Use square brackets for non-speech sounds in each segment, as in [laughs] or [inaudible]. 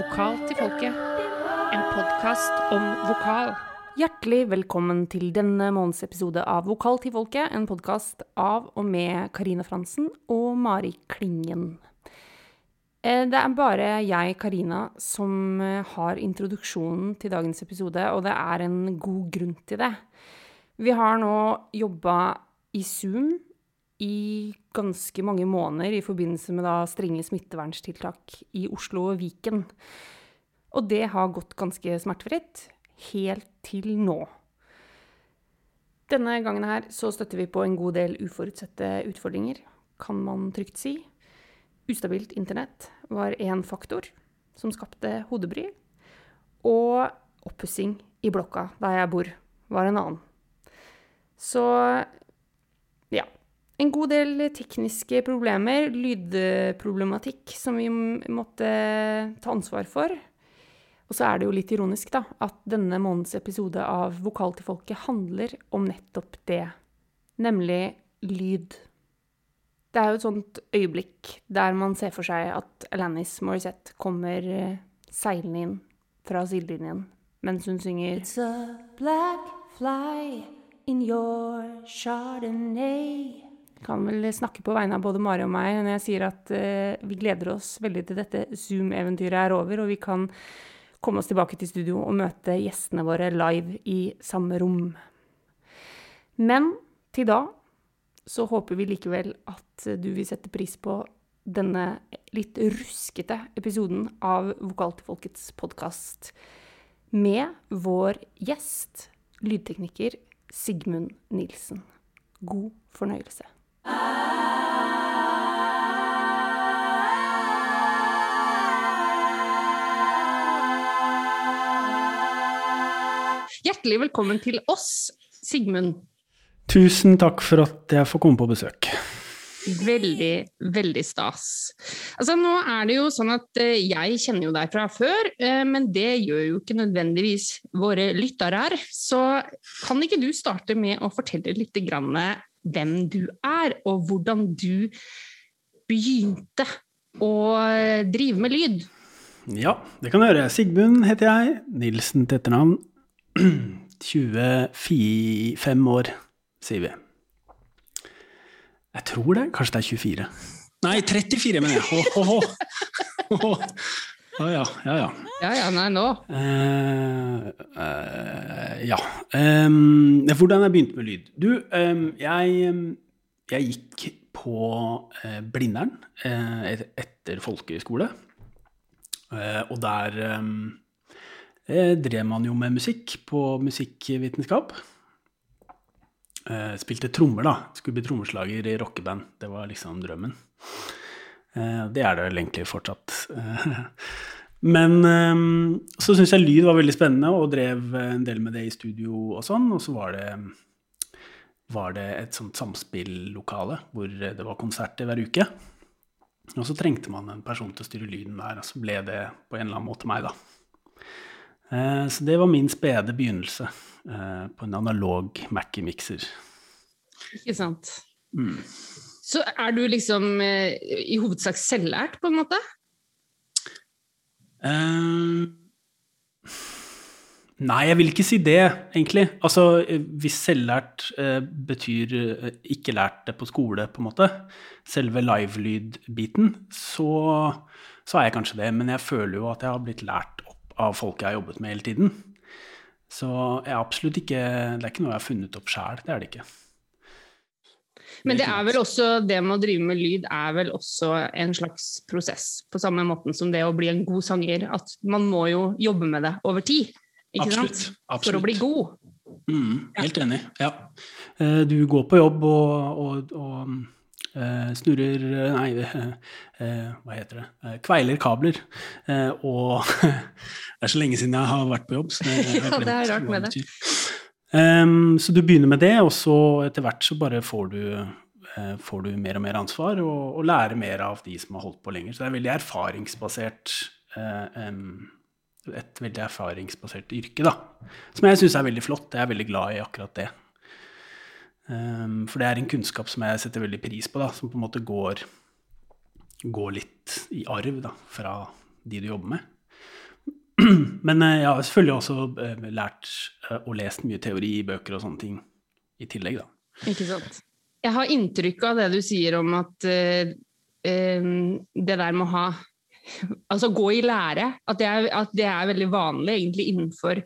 Vokal til folket. En podkast om vokal. Hjertelig velkommen til denne måneds episode av Vokal til folket, en podkast av og med Karina Fransen og Mari Klingen. Eh, Det er bare jeg, Karina, som eh, har introduksjonen til dagens episode, og det er en god grunn til det. Vi har nå jobba i Zoom i ganske mange måneder i forbindelse med strenge smitteverntiltak i Oslo og Viken. Og det har gått ganske smertefritt, helt til nå. Denne gangen her så støtter vi på en god del uforutsette utfordringer, kan man trygt si. Ustabilt internett var én faktor som skapte hodebry. Og oppussing i blokka der jeg bor, var en annen. Så ja. En god del tekniske problemer, lydproblematikk, som vi måtte ta ansvar for. Og så er det jo litt ironisk, da, at denne månedens episode av Vokal til folket handler om nettopp det. Nemlig lyd. Det er jo et sånt øyeblikk der man ser for seg at Alanis Morissette kommer eh, seilende inn fra sidelinjen mens hun synger It's a black fly in your chardonnay. Kan vel snakke på vegne av både Mari og meg når jeg sier at eh, vi gleder oss veldig til dette Zoom-eventyret er over, og vi kan komme oss tilbake til studio og møte gjestene våre live i samme rom. Men til da så håper vi likevel at du vil sette pris på denne litt ruskete episoden av Vokal til folkets podkast med vår gjest, lydtekniker Sigmund Nilsen. God fornøyelse. Hjertelig velkommen til oss, Sigmund. Tusen takk for at jeg får komme på besøk. Veldig, veldig stas. Altså, nå er det jo sånn at eh, jeg kjenner jo deg fra før, eh, men det gjør jo ikke nødvendigvis våre lyttere her. Så kan ikke du starte med å fortelle litt grann hvem du er, og hvordan du begynte å drive med lyd? Ja, det kan du gjøre. Sigmund heter jeg. Nilsen til etternavn. [clears throat] 25 år, sier vi. Jeg tror det. Kanskje det er 24. Nei, 34, mener jeg. Ho, ho, ho. [laughs] Å ja, ja, ja. Ja, ja, nei, nå. Uh, uh, ja. Um, hvordan jeg begynte med lyd? Du, um, jeg, jeg gikk på uh, Blindern et- etter folkehøyskole. Eh, og der drev man jo med musikk på musikkvitenskap. Spilte trommer, da. Skulle bli trommeslager i rockeband. Det var liksom drømmen. Eh, det er det vel egentlig fortsatt. [laughs] Men eh, så syns jeg lyd var veldig spennende, og drev en del med det i studio og sånn. Og så var det, var det et sånt samspillokale hvor det var konserter hver uke. Og så trengte man en person til å styre lyden der, og så ble det på en eller annen måte meg, da. Eh, Så det var min spede begynnelse eh, på en analog Mackie-mikser. Ikke sant. Så er du liksom eh, i hovedsak selvlært, på en måte? Uh, Nei, jeg vil ikke si det, egentlig. Altså, hvis selvlært uh, betyr uh, ikke lært det på skole, på en måte, selve livelyd-biten, så, så er jeg kanskje det. Men jeg føler jo at jeg har blitt lært opp av folk jeg har jobbet med hele tiden. Så jeg er absolutt ikke Det er ikke noe jeg har funnet opp sjæl. Det er det ikke. Men det er vel også, det med å drive med lyd er vel også en slags prosess, på samme måten som det å bli en god sanger. At man må jo jobbe med det over tid, ikke Absolutt, sant? For å bli god. Mm, helt enig. Ja. Eh, Du går på jobb og, og, og eh, snurrer Nei, eh, hva heter det? Eh, Kveiler kabler. Eh, Og [laughs] det er så lenge siden jeg har vært på jobb. Så jeg har [laughs] Ja, det er rart med det. Em, så du begynner med det, og så etter hvert så bare får du, uh, får du mer og mer ansvar, og, og lærer mer av de som har holdt på lenger. Så det er veldig erfaringsbasert uh, um, et veldig erfaringsbasert yrke, da. Som jeg syns er veldig flott. Jeg er veldig glad i akkurat det. Um, for det er en kunnskap som jeg setter veldig pris på, da, som på en måte går, går litt i arv da, fra de du jobber med. [clears throat] Men jeg har selvfølgelig også lært og lest mye teori i bøker og sånne ting i tillegg, da. Ikke sant. Jeg har inntrykk av det du sier om at uh, det der med å ha [laughs] Altså gå i lære, at det er, at det er veldig vanlig egentlig innenfor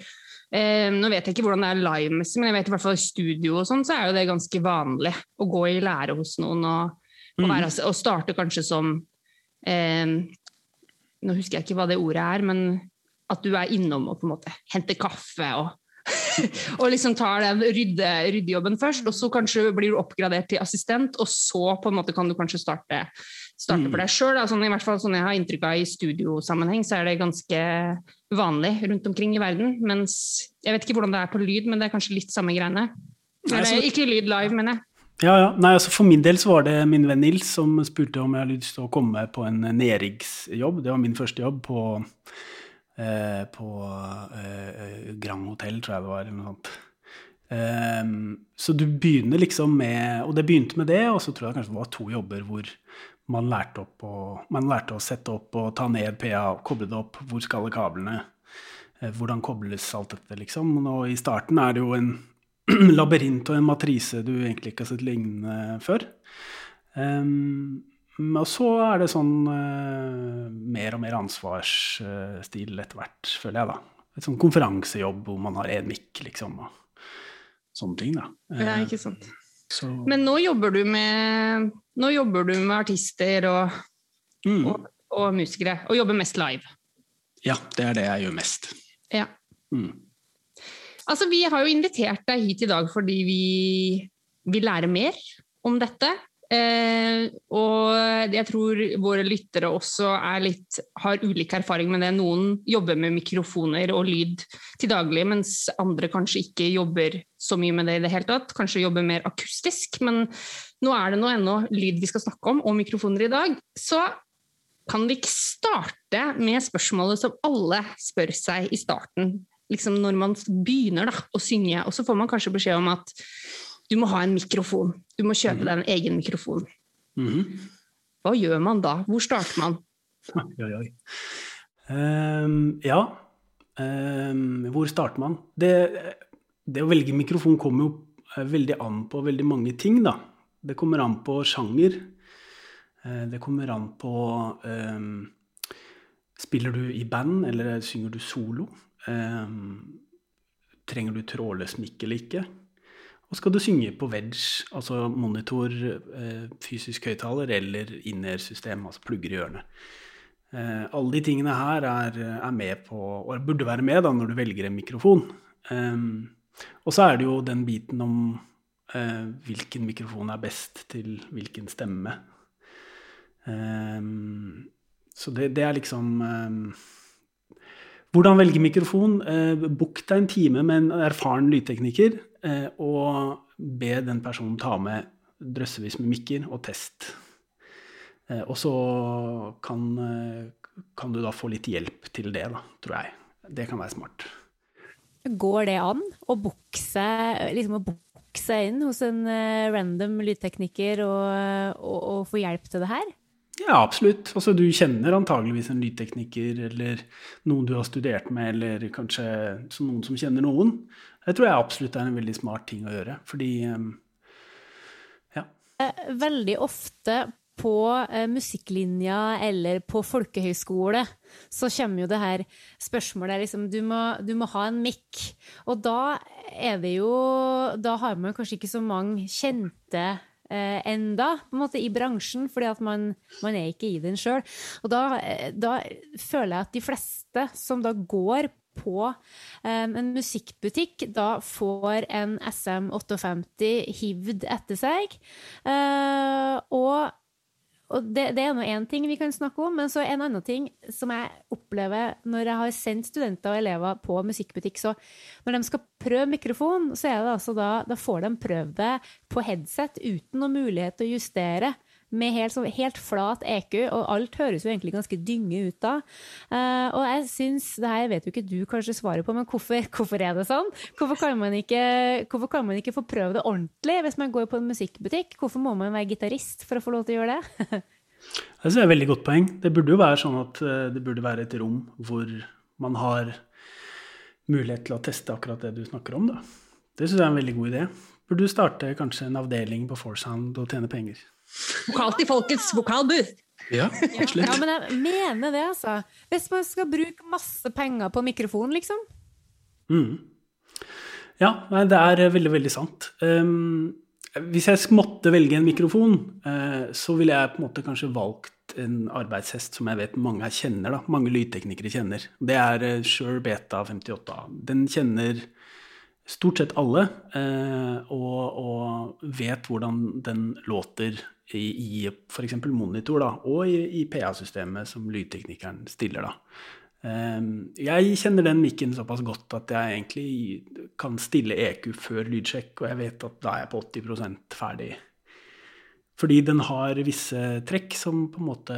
Eh, Nå vet jeg ikke hvordan det er live-messig, men jeg vet i hvert fall i studio og sånn, så er jo det ganske vanlig å gå i lære hos noen og, og, være, mm. og starte kanskje som Nå husker jeg ikke hva det ordet er, men at du er innom og på en måte henter kaffe og [laughs] og liksom tar den rydde, ryddejobben først, og så kanskje blir du oppgradert til assistent, og så på en måte kan du kanskje starte, starte for deg mm. sjøl. Sånn, I hvert fall sånn jeg har inntrykk av i studiosammenheng, så er det ganske vanlig rundt omkring i verden. Mens jeg vet ikke hvordan det er på lyd, men det er kanskje litt samme greiene. Eller ikke lyd live, mener jeg. Ja, ja. Nei, altså For min del så var det min venn Nils som spurte om jeg hadde lyst til å komme på en nedriggsjobb. Det var min første jobb på eh, på eh, Grand Hotell, tror jeg det var, eller noe sånt. Um, så du begynner liksom med Og det begynte med det, og så tror jeg kanskje det var to jobber hvor man lærte, opp og, man lærte å sette opp og ta ned PA, koble det opp, hvor skal kablene? Eh, hvordan kobles alt dette, liksom? Og i starten er det jo en [clears throat] labyrint og en matrise du egentlig ikke har sett lignende før. Um, og så er det sånn uh, mer og mer ansvarsstil etter hvert, føler jeg, da. Et sånn konferansejobb hvor man har én mikk, liksom, og sånne ting, da. Ja, ikke sant. Så. Men nå jobber du med, nå jobber du med artister og, mm. og, og, musikere, og jobber mest live? Ja, det er det jeg gjør mest. Ja. Mm. Altså, vi har jo invitert deg hit i dag fordi vi vil lære mer om dette. Eh, og jeg tror våre lyttere også litt, har ulik erfaring med det. Noen jobber med mikrofoner og lyd til daglig, mens andre kanskje ikke jobber så mye med det i det hele tatt. Kanskje jobber mer akustisk. Men nå er det nå ennå lyd vi skal snakke om, og mikrofoner i dag. Så kan vi ikke starte med spørsmålet som alle spør seg i starten, liksom når man begynner da, å synge. Og så får man kanskje beskjed om at du må ha en mikrofon. Du må kjøpe mhm. deg en egen mikrofon. Mm. Hva gjør man da? Hvor starter man? [laughs] Oi, oi. Um, ja, um, hvor starter man? Det, det, å velge mikrofon kommer jo eh, veldig an på veldig mange ting, da. Det kommer an på sjanger. Uh, det kommer an på um, Spiller du i band, eller synger du solo? trenger du trådløs mikk eller ikke? Og skal du synge på wedge, altså monitor, eh, fysisk høyttaler eller inner-system, altså plugger i ørene. Eh, alle de tingene her er, er, med på, og burde være med da, når du velger en mikrofon. Um, og så er det jo den biten om uh, hvilken mikrofon er best til hvilken stemme. Um, så det, det, er liksom um, Hvordan velge mikrofon? Book deg en time med en erfaren lydtekniker. Eh, og be den personen ta med drøssevis med mikker og test. Eh, og så kan, eh, kan, du da få litt hjelp til det, da, tror jeg. Det kan være smart. Går det an å bukse, liksom å bukse inn hos en random lydtekniker og, og, og få hjelp til det her? Ja, absolutt. Altså, du kjenner antageligvis en lydtekniker eller noen du har studert med, eller kanskje noen som kjenner noen. Det tror jeg absolutt er en veldig smart ting å gjøre, fordi ehm, ja. Eh, veldig ofte på eh, musikklinja eller på folkehøyskole så kommer jo det her spørsmålet liksom, du må, du må ha en mikk. Og da er det jo Da har man kanskje ikke så mange kjente eh, enda på en måte i bransjen, fordi at man, man er ikke i den sjøl. Og da, eh, da, føler jeg at de fleste som da går på eh, en musikkbutikk, da får en SM58 hivd etter seg. Eh, og og det, det, er nå én ting vi kan snakke om, men så en annen ting som jeg opplever når jeg har sendt studenter og elever på musikkbutikk, så når de skal prøve mikrofon, så er det altså da, da får de prøve det på headset uten noen mulighet til å justere med helt, så, helt, flat EQ, og alt høres jo egentlig ganske dynge ut da. Uh, og jeg syns, det her vet jo ikke du kanskje svaret på, men hvorfor, [laughs] hvorfor er det sånn? Hvorfor kan, ikke, hvorfor kan man ikke få prøve det ordentlig hvis man går på en musikkbutikk? Hvorfor må man være gitarist for å få lov til å gjøre det? [laughs] det er et veldig godt poeng. Det burde jo være sånn at eh, det burde være et rom hvor man har mulighet til å teste akkurat det du snakker om. Da. Det syns jeg er en veldig god idé. Burde du starte kanskje en avdeling på Forsound og tjene penger? Vokal til folkets vokalbooth! Ja, absolutt. Ja, men jeg mener det, altså. Hvis man skal bruke masse penger på mikrofon, liksom. Mm. Ja, nei, det er veldig, veldig sant. Um, hvis jeg måtte velge en mikrofon, uh, så ville jeg på en måte kanskje valgt en arbeidshest som jeg vet mange her kjenner. da, Mange lydteknikere kjenner. Det er uh, Shure Beta 58A. Den kjenner stort sett alle, uh, og, og, vet hvordan den låter i, i f.eks. monitor, da, og i, i PA-systemet som lydteknikeren stiller. da. Ehm, jeg kjenner den mikken såpass godt at jeg egentlig kan stille EQ før lydsjekk, og jeg vet at da er jeg på 80% ferdig. Fordi den har visse trekk som på en måte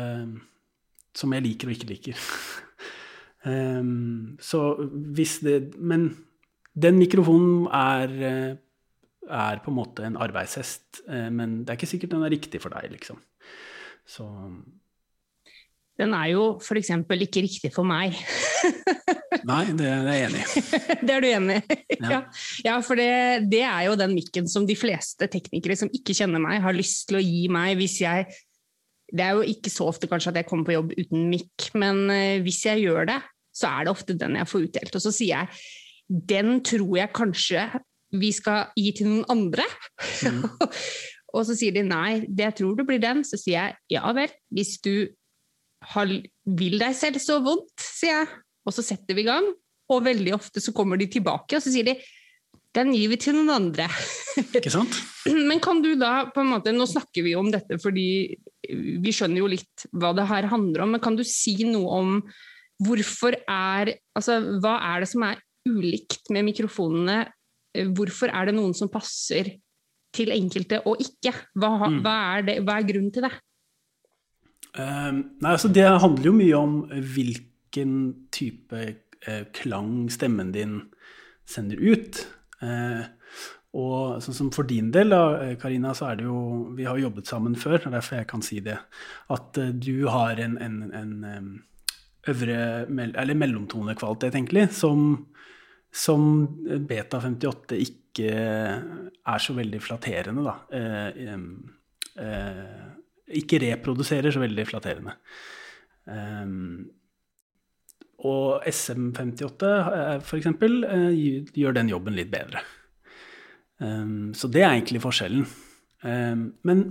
Som jeg liker og ikke liker. um, [laughs] så hvis det Men den mikrofonen er, er på en måte en arbeidshest, eh, men det er ikke sikkert den er riktig for deg, liksom. Så den er jo f.eks. ikke riktig for meg. [laughs] Nei, det er jeg enig i. det er du enig i? Ja. ja, for det, det, er jo den mikken som de fleste teknikere som ikke kjenner meg, har lyst til å gi meg hvis jeg Det er jo ikke så ofte kanskje at jeg kommer på jobb uten mikk, men uh, hvis jeg gjør det, så er det ofte den jeg får utdelt. Og så sier jeg den tror jeg kanskje vi skal gi til noen andre. Mm. [laughs] og så sier de nei, det tror du blir den. Så sier jeg ja vel, hvis du vil deg selv så vondt, sier jeg. Og så setter vi i gang, og veldig ofte så kommer de tilbake, og så sier de den gir vi til noen andre. [laughs] Ikke sant? Men kan du da på en måte, Nå snakker vi om dette fordi vi skjønner jo litt hva det her handler om, men kan du si noe om hvorfor er Altså, hva er det som er ulikt med mikrofonene? Hvorfor er det noen som passer til enkelte og ikke? Hva, mm. hva, er, det, hva er grunnen til det? Um, nei, altså Det handler jo mye om hvilken type uh, klang stemmen din sender ut. Uh, og sånn som for din del, da, Karina, så er det jo Vi har jobbet sammen før, og derfor jeg kan si det. At eh, du har en, en, en øvre Eller mellomtonekvalitet, egentlig, som, som Beta 58 ikke er så veldig flatterende, da. Uh, ikke reproduserer så veldig flatterende. Um, og SM58 f.eks. Uh, gjør den jobben litt bedre. Um, så det er egentlig forskjellen. Um, men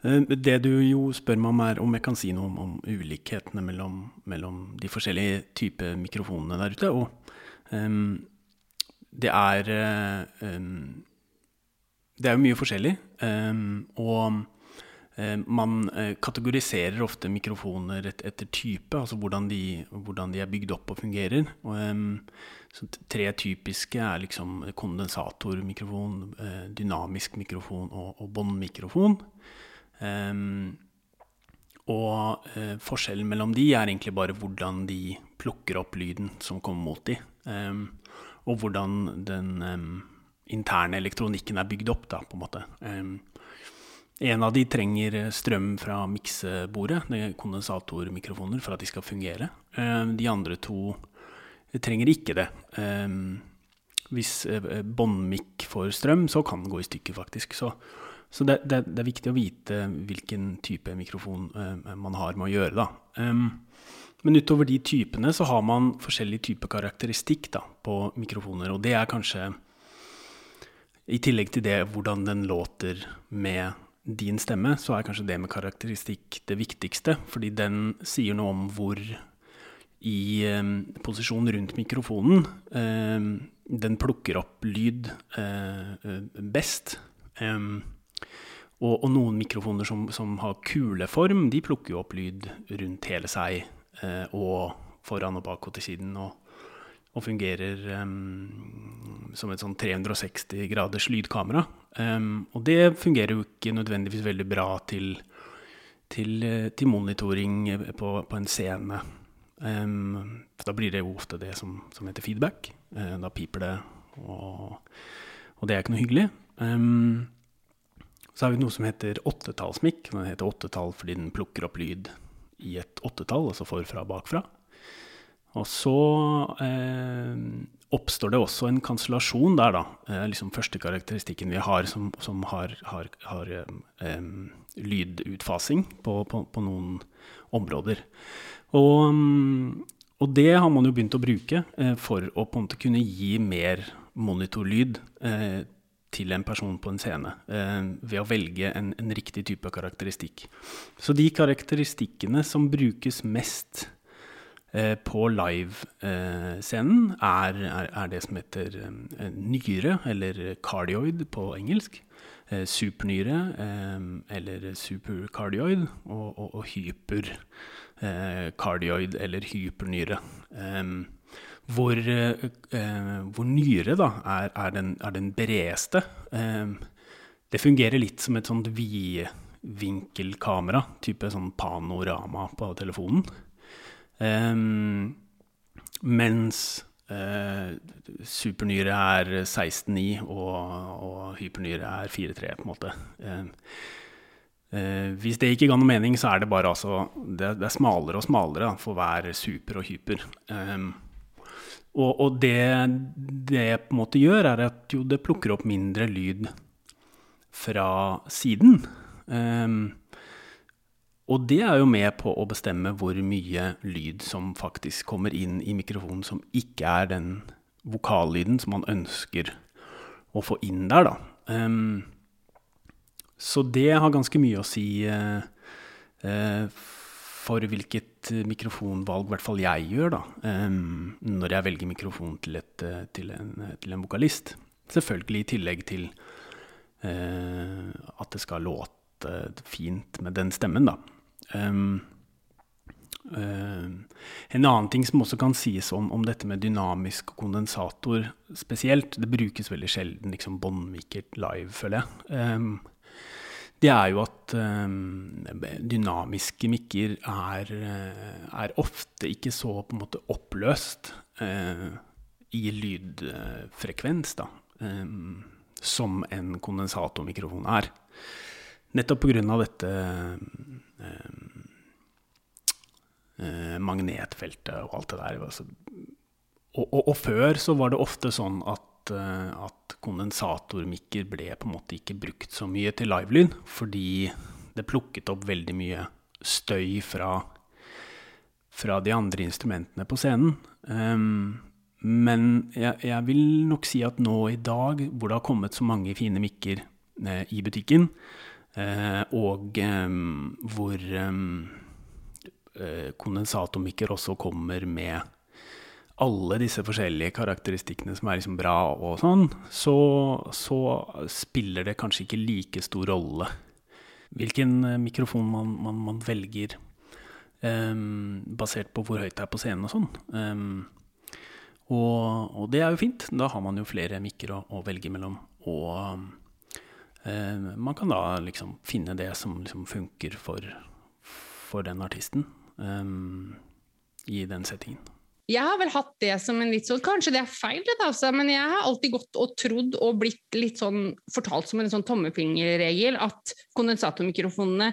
det du jo spør meg om, er om jeg kan si noe om, om ulikhetene mellom, mellom, de forskjellige typer mikrofonene der ute. Og um, det er uh, Det er jo mye forskjellig. og Eh, man eh, kategoriserer ofte mikrofoner etter type, altså hvordan de, hvordan de er bygd opp og fungerer. Og, tre typiske er liksom kondensatormikrofon, eh, dynamisk mikrofon og, og båndmikrofon. Um, og eh, forskjellen mellom de er egentlig bare hvordan de plukker opp lyden som kommer mot de. Um, og hvordan den um, interne elektronikken er bygd opp, da, på en måte. Um, en av de trenger strøm fra miksebordet, kondensatormikrofoner, for at de skal fungere. Eh, de andre to trenger ikke det. Eh, hvis eh, båndmikk får strøm, så kan den gå i stykker, faktisk. Så, så det, det, det, er viktig å vite hvilken type mikrofon man har med å gjøre, da. Men utover de typene så har man forskjellig type karakteristikk da, på mikrofoner. Og det er kanskje, i tillegg til det, hvordan den låter med din stemme, så er kanskje det med karakteristikk det viktigste. Fordi den sier noe om hvor i eh, posisjon rundt mikrofonen eh, den plukker opp lyd eh, best. Og, og, noen mikrofoner som, som, har kuleform, de plukker jo opp lyd rundt hele seg eh, og foran og bak og til siden. og og fungerer um, som et sånn 360 graders lydkamera. Um, og det fungerer jo ikke nødvendigvis veldig bra til, til, eh, til monitoring på, på, en scene. Um, da blir det jo ofte det som, som heter feedback. Uh, da piper det, og, og, det er ikke noe hyggelig. så har vi noe som heter åttetallsmikk. Den heter åttetall fordi den plukker opp lyd i et åttetall, altså forfra og bakfra. Og så eh, oppstår det også en kansellasjon der, da. Eh, liksom første karakteristikken vi har som, som har, har, har eh, lydutfasing på, på, på, noen områder. Og, og, det har man jo begynt å bruke eh, for å på en måte kunne gi mer monitorlyd eh, til en person på en scene eh, ved å velge en, en, riktig type karakteristikk. Så de karakteristikkene som brukes mest eh, på livescenen, eh, er, er, er, det som heter eh, nyre, eller cardioid på engelsk. Eh, supernyre, eh, eller supercardioid, og, og, og hypercardioid, eller hypernyre. Eh, hvor, nyre da, er, er, den, er den bredeste. Eh, det fungerer litt som et sånt vidvinkelkamera, type sånn panorama på telefonen. Eh, mens eh, supernyre er 16,9 og, og hypernyre er 4,3, på en måte. Eh, eh, hvis det ikke ga noe mening, så er det bare altså Det, det er smalere og smalere da, for hver super og hyper. Um, og, og det det på en måte gjør, er at jo, det plukker opp mindre lyd fra siden. Um, og det er jo med på å bestemme hvor mye lyd som faktisk kommer inn i mikrofonen som ikke er den vokallyden som man ønsker å få inn der, da. Um, så det har ganske mye å si uh, uh, for hvilket eh, mikrofonvalg hvert fall jeg gjør, da, når jeg velger mikrofon til, et, eh, til, en, til, en, vokalist. Selvfølgelig i tillegg til uh, at det skal låte fint med den stemmen, da. Um, uh, en annen ting som også kan sies om, om, dette med dynamisk kondensator spesielt, det brukes veldig sjelden liksom båndmikkert live, føler jeg. Um, det er jo at um, dynamiske mikker er, eh, er, ofte ikke så på en måte oppløst uh, i lydfrekvens da, som en kondensatormikrofon er. Nettopp pga. dette magnetfeltet og alt det der. Altså, og, og, og, før så var det ofte sånn at at, eh, at kondensatormikker ble på en måte ikke brukt så mye til livelyd, fordi det plukket opp veldig mye støy fra, fra de andre instrumentene på scenen. Um, men jeg, jeg, vil nok si at nå i dag, hvor det har kommet så mange fine mikker eh, i butikken, eh, og eh, hvor eh, kondensatormikker også kommer med alle disse forskjellige karakteristikkene som er liksom bra og sånn, så, så, spiller det kanskje ikke like stor rolle hvilken eh, mikrofon man, man, man velger, um, basert på hvor høyt det er på scenen og sånn. Um, og, og, det er jo fint. Da har man jo flere mikker å, å velge mellom. Og um, man kan da liksom finne det som liksom funker for, for den artisten i den settingen. Jeg har vel hatt det som en litt sånn Kanskje det er feil, det altså, men jeg har alltid gått og trodd og blitt litt sånn fortalt som en sånn tommefingerregel at kondensatormikrofonene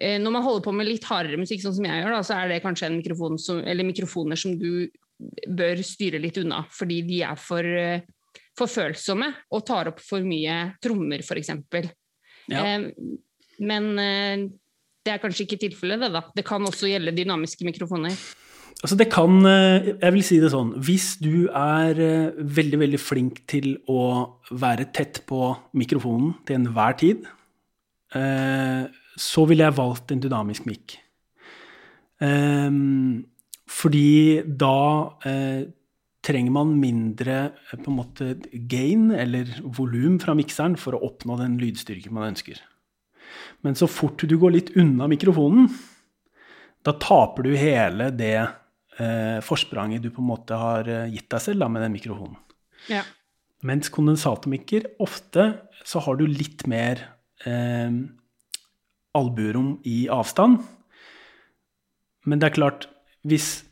eh, når man holder på med litt hardere musikk, sånn som jeg gjør, da, så er det kanskje en mikrofon som, eller mikrofoner som du bør styre litt unna, fordi de er for, eh, for følsomme og tar opp for mye trommer, f.eks. Ja. Eh, men eh, det er kanskje ikke tilfellet, det, da. Det kan også gjelde dynamiske mikrofoner. Altså det kan eh, Jeg vil si det sånn Hvis du er eh, veldig, veldig flink til å være tett på mikrofonen til enhver tid, eh, så ville jeg valgt en dynamisk mic. Fordi da trenger man mindre på en måte gain eller volum fra mikseren for å oppnå den lydstyrken man ønsker. Men så fort du går litt unna mikrofonen, da taper du hele det eh, forspranget du på en måte har eh, gitt deg selv da, med den mikrofonen. Ja. Mens kondensatormikker, ofte så har du litt mer eh, albuerom i avstand. Men det er klart, hvis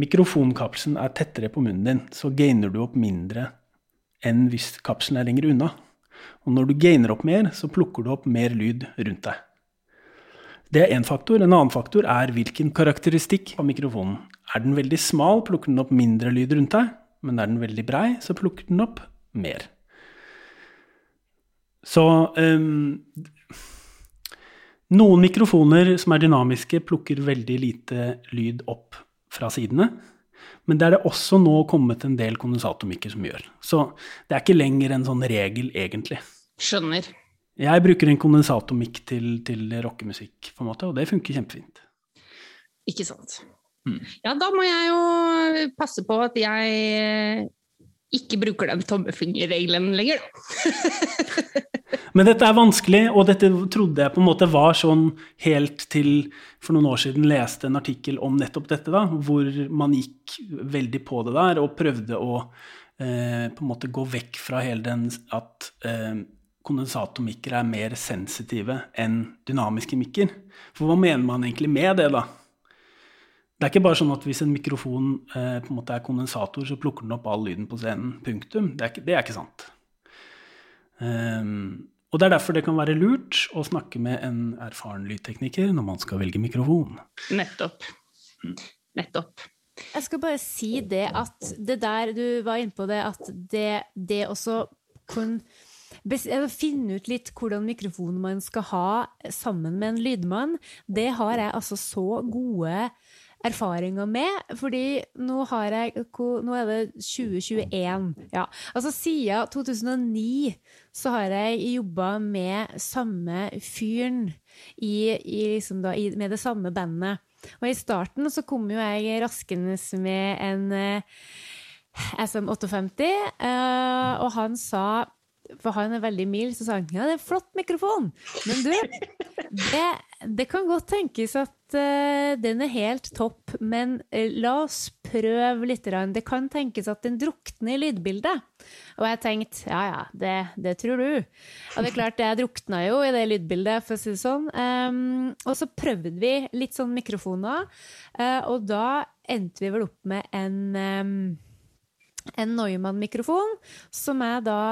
mikrofonkapselen er tettere på munnen din, så gainer du opp mindre enn hvis kapselen er lenger unna. Og når du gainer opp mer, så plukker du opp mer lyd rundt deg. Det er én faktor. En annen faktor er hvilken karakteristikk av mikrofonen Er den veldig smal, plukker den opp mindre lyd rundt deg. Men er den veldig brei, så plukker den opp mer. Så um, Noen mikrofoner som er dynamiske, plukker veldig lite lyd opp fra sidene. Men det er det også nå kommet en del kondensatormikker som gjør. Så det er ikke lenger en sånn regel, egentlig. Skjønner. Jeg bruker en kondensatormikk til, til rockemusikk, på en måte, og det funker kjempefint. Ikke sant. Mm. Ja, da må jeg jo passe på at jeg eh, ikke bruker den tommefingerregelen lenger, da. [laughs] Men dette er vanskelig, og dette trodde jeg på en måte var sånn helt til for noen år siden leste en artikkel om nettopp dette, da, hvor man gikk veldig på det der og prøvde å eh, på en måte gå vekk fra hele den at eh, kondensatormikker er mer sensitive enn dynamiske mikker. For hva mener man egentlig med det, da? Det er ikke bare sånn at hvis en mikrofon eh, på en måte er kondensator, så plukker den opp all lyden på scenen. Punktum. Det er ikke, det er ikke sant. Um, og det er derfor det kan være lurt å snakke med en erfaren lydtekniker når man skal velge mikrofon. Nettopp. Nettopp. Jeg skal bare si det at det der du var inne på det, at det, det også kun bes- eh, Finne ut litt hvordan mikrofon man skal ha sammen med en lydmann, det har jeg altså så gode erfaringer med, fordi nå jeg Nå er det 2021. Ja. Altså siden 2009 så har jeg jobba med samme fyren i, i liksom da, i, med det samme bandet. Og i starten så kom jo jeg raskende med en uh, SM58, uh, og han sa for han er veldig mild, så sa han ja, det er en flott mikrofon. Men du, det, det kan godt tenkes at uh, den er helt topp, men uh, la oss prøve litt. Det kan tenkes at den drukner i lydbildet. Og jeg tenkte ja ja, det, det tror du. Og det er klart, jeg drukna jo i det lydbildet, for å si det sånn. Um, og så prøvde vi litt sånn mikrofoner, uh, og da endte vi vel opp med en um, en Neumann-mikrofon, som jeg da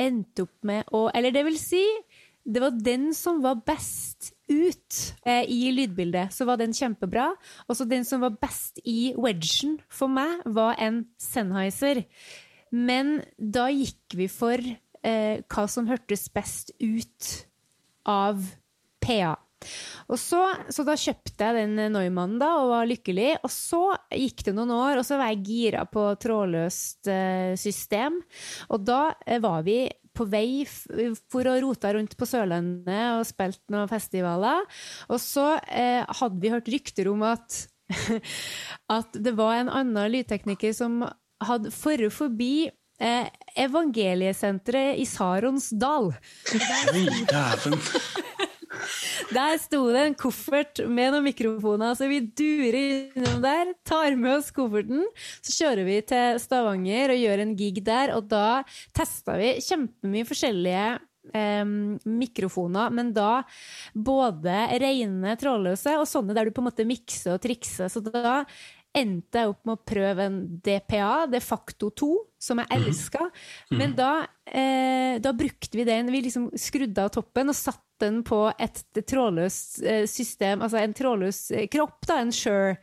endte opp med å Eller det vil si, det var den som var best ut eh, i lydbildet, så var den kjempebra. Og så den som var best i wedgen for meg, var en Sennheiser. Men da gikk vi for eh, hva som hørtes best ut av PA. Så, så da kjøpte jeg den Neumannen da, og var lykkelig. Og så gikk det noen år, og så var jeg gira på trådløst eh, system. Og da eh, var vi på vei for å rote rundt på Sørlandet og spilte noen festivaler. Og så eh, hadde vi hørt rykter om at, [laughs] at det var en annen lydtekniker som hadde forret forbi eh, evangeliesenteret i Saronsdal. Oi, dæven. [laughs] Der sto det en koffert med noen mikrofoner, så vi durer innom der, tar med oss kofferten, så kjører vi til Stavanger og gjør en gig der, og da testa vi kjempemye forskjellige eh, mikrofoner, men da både rene trådløse og sånne der du på en måte mikser og trikser, så da endte jeg opp med å prøve en DPA, de facto 2, som jeg elska. Men da, eh, da brukte vi den. Vi liksom skrudde av toppen og satte den på et trådløst eh, system, altså en trådløs eh, kropp, da, en Sure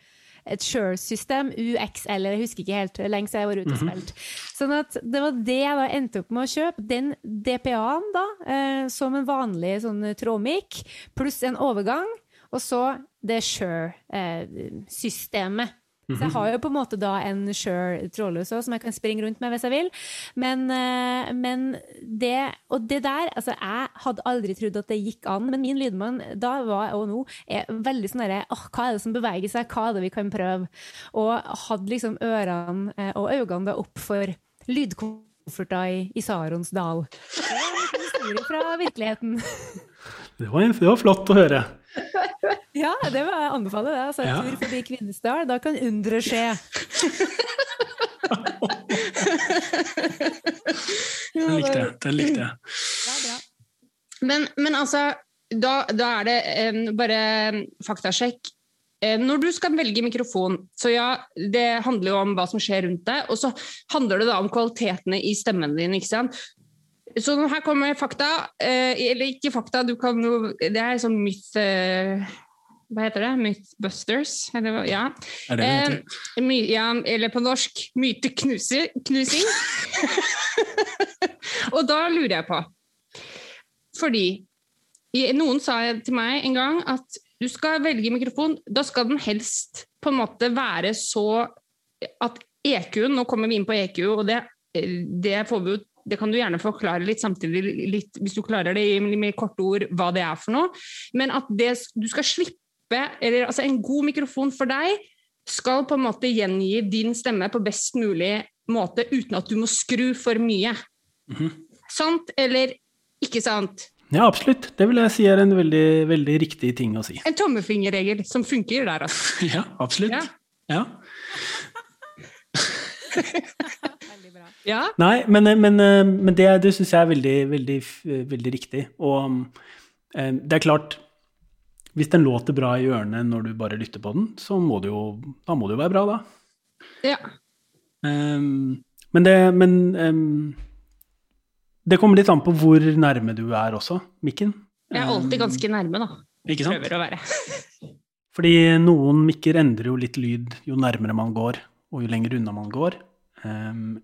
Et Sure-system, UXL, jeg husker ikke helt, lenge siden jeg var ute og spilte. Sånn at det var det jeg da endte opp med å kjøpe. Den DPA-en da, eh, som en vanlig sånn trådmikk, pluss en overgang, og så det Shure-systemet. Så jeg har jo på en måte da en Shure trådløs òg, som jeg kan springe rundt med hvis jeg vil. Men, eh, men det Og det der Altså, jeg hadde aldri trodd at det gikk an, men min lydmann da var og nå er veldig sånn derre oh, hva er det som beveger seg? Hva er det vi kan prøve? Og hadde liksom ørene eh, og øynene da opp for lydkofferter i, i Sarons dal. Det var en historie fra virkeligheten. Det var, det var flott å høre. [laughs] Ja, det vil jeg anbefale det. Altså, Ja. Tur forbi Kvinesdal. Da kan undre skje. [laughs] Den likte jeg. Den likte jeg. Ja. Men, men altså, da, da er det eh, bare faktasjekk. Eh, når du skal velge mikrofon, så ja, det handler jo om hva som skjer rundt deg, og så handler det da om kvalitetene i stemmen din, ikke sant? Så her kommer fakta, eh, eller ikke fakta, du kan jo Det er sånn myth... Eh, hva heter det? Mythbusters? Eller, ja. Er det det Eh, my, ja, eller på norsk myteknusing. [laughs] og da lurer jeg på Fordi noen sa til meg en gang at du skal velge mikrofon, da skal den helst på en måte være så at EQ-en Nå kommer vi inn på EQ, og det, det, får vi jo, det kan du gjerne forklare litt samtidig, litt, hvis du klarer det i med korte ord, hva det er for noe. Men at det, du skal slippe eller, altså En god mikrofon for deg skal på en måte gjengi din stemme på best mulig måte uten at du må skru for mye. Mhm. Sant eller ikke sant? Ja, absolutt. Det vil jeg si er en veldig, veldig riktig ting å si. En tommefingerregel som funker der, altså. Ja, absolutt. Ja. Ja. [laughs] Ja. Nei, men, men, men det, det syns jeg er veldig, veldig, veldig riktig. Og eh, det er klart Hvis den låter bra i ørene når du bare lytter på den, så må det jo, da må det jo være bra, da. ja. Um, men det Men um, det kommer litt an på hvor nærme du er også, mikken. Jeg er alltid ganske nærme, da. Ikke sant? Prøver å være. [laughs] Fordi noen mikker endrer jo litt lyd jo nærmere man går, og jo lenger unna man går. Ehm,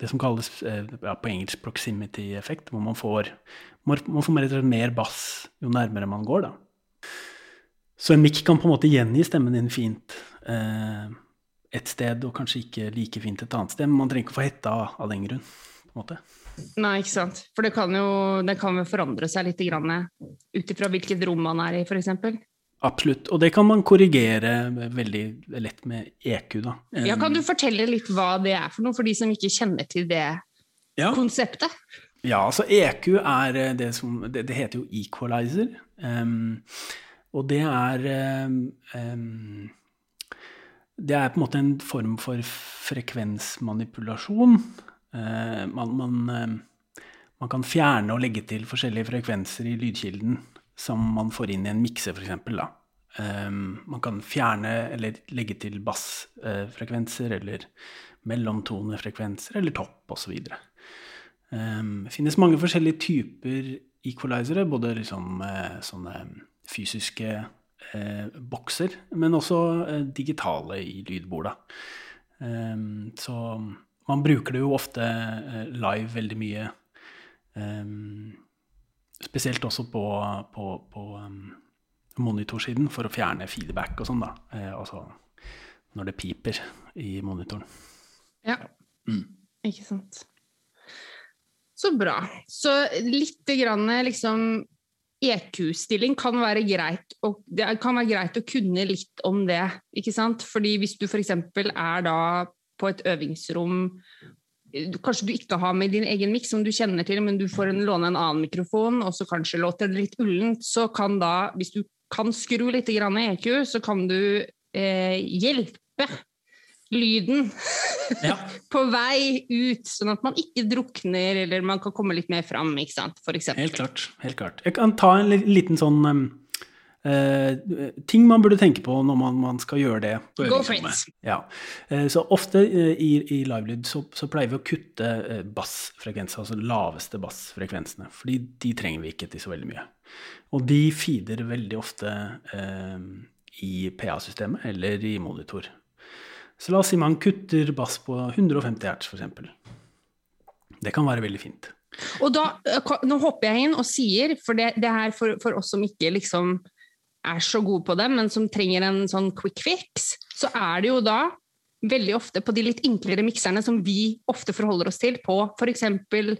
det som kalles eh, ja, på engelsk proximity-effekt, hvor man får, man får slett mer bass jo nærmere man går. Da. Så en mikk kan på en måte gjengi stemmen din fint eh, et sted, og kanskje ikke like fint et annet sted. Men man trenger ikke å få hetta av, den grunn. på en måte. Nei, ikke sant. For det kan jo det kan forandre seg litt ut ifra hvilket rom man er i, f.eks. Absolutt. Og det kan man korrigere veldig lett med EQ, da. Ja, kan du fortelle litt hva det er for noe, for de som ikke kjenner til det Ja. konseptet? Ja, altså EQ er eh, det som Det, det heter jo equalizer. Um, og det er em, em, Det er på en måte en form for frekvensmanipulasjon. Uh, man, man, em, man kan fjerne og legge til forskjellige frekvenser i lydkilden som man får inn i en mikse, f.eks. Um, man kan fjerne eller legge til bassfrekvenser eller mellomtonefrekvenser eller topp osv. Um, det finnes mange forskjellige typer equalizere, både liksom eh, sånne fysiske eh, bokser, men også eh, digitale i lydborda. Um, så man bruker det jo ofte eh, live veldig mye. Um, spesielt også på, på, på um, monitorsiden for å fjerne feedback og sånn, da. Eh, altså når det piper i monitoren. Ja. Mm. Ikke sant. Så bra. Så litt grann liksom EQ-stilling kan være greit, og det kan være greit å kunne litt om det, ikke sant? Fordi hvis du f.eks. er da på et øvingsrom Kanskje du ikke har med din egen miks som du kjenner til, men du får en, låne en annen mikrofon, og så kanskje låter det litt ullent, så kan da, hvis du kan skru litt grann EQ, så kan du eh, hjelpe lyden Ja. [laughs] på vei ut, sånn at man ikke drukner, eller man kan komme litt mer fram, ikke sant, for eksempel. Helt klart. helt klart. Jeg kan ta en liten sånn eh, ting man burde tenke på når man, man skal gjøre det. Go for it. Ja. Uh, så ofte uh, i, i livelyd så, så pleier vi å kutte uh, bassfrekvenser, altså laveste bassfrekvensene. Fordi de trenger vi ikke til så veldig mye. Og de feeder veldig ofte i PA-systemet eller i monitor. Så la oss si man kutter bass på 150 hertz, f.eks. Det kan være veldig fint. Og da, nå hopper jeg inn og sier, for det, det her for, for oss som ikke liksom er så gode på det, men som trenger en sånn quick fix, så er det jo da veldig ofte på de litt enklere mikserne som vi ofte forholder oss til, på eksempel,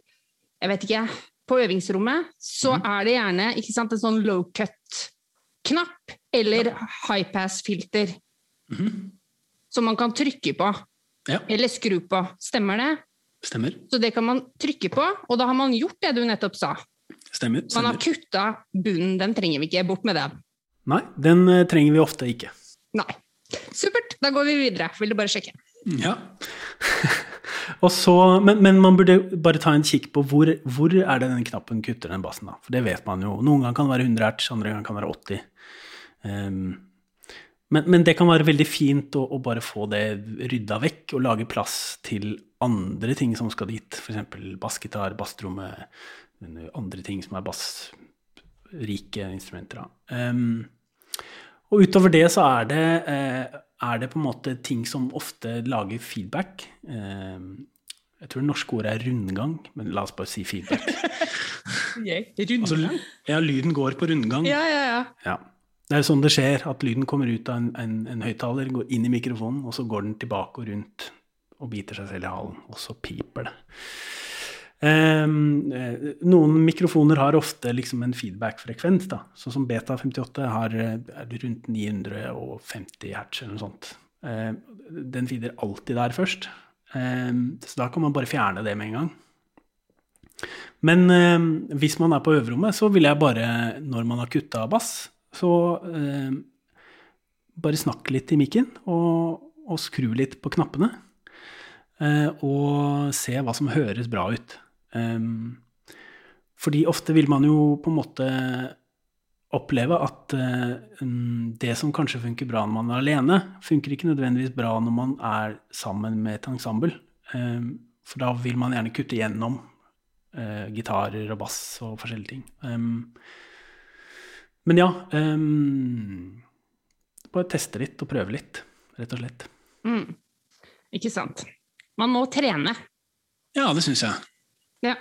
jeg vet ikke, på øvingsrommet, så er det gjerne ikke sant, en sånn low cut-knapp eller high pass-filter som man kan trykke på, Ja, eller skru på. Stemmer det? stemmer. Så det kan man trykke på, og da har man gjort det du nettopp sa. Stemmer. Man har stemmer. kutta bunnen, den trenger vi ikke. Bort med den. Nei, den eh, trenger vi ofte ikke. Nei. Supert, da går vi videre. Vil du bare sjekke. Ja. [laughs] Og så, men, men man burde bare ta en kikk på hvor, hvor er det den knappen kutter den bassen. da. For det vet man jo. Noen ganger kan det være 100 hertz, andre ganger kan det være 80. Um, men, men det kan være veldig fint å, å bare få det rydda vekk og lage plass til andre ting som skal dit. F.eks. bassgitar, basstromme, andre ting som er bassrike instrumenter. da. Ehm, Og utover det så er det, eh, er det på en måte ting som ofte lager feedback. Eh, jeg tror det norske ordet er rundgang, men la oss bare si feedback. [laughs] Altså, ja, lyden går på rundgang. Ja, ja, ja. Ja. Det er sånn det skjer, at lyden kommer ut av en, en, en høyttaler, går inn i mikrofonen, og så går den tilbake og rundt og biter seg selv i halen, og så piper det. Um, noen mikrofoner har ofte liksom en feedback-frekvens. Sånn som Beta 58 har er rundt 950 hertz eller noe sånt. Uh, den feeder alltid der først. Um, så da kan man bare fjerne det med en gang. Men um, hvis man er på øverrommet, så vil jeg bare, når man har kutta bass, så bare snakke litt i mikken og, og skru litt på knappene. Og se hva som høres bra ut. Um, fordi ofte vil man jo på en måte oppleve at uh, det som kanskje funker bra når man er alene, funker ikke nødvendigvis bra når man er sammen med et ensemble. Um, for da vil man gjerne kutte gjennom uh, gitarer og bass og forskjellige ting. Um, men ja Bare teste litt og prøve litt, rett og slett. Mm. Ikke sant. Man må trene. Ja, det syns jeg. Ja.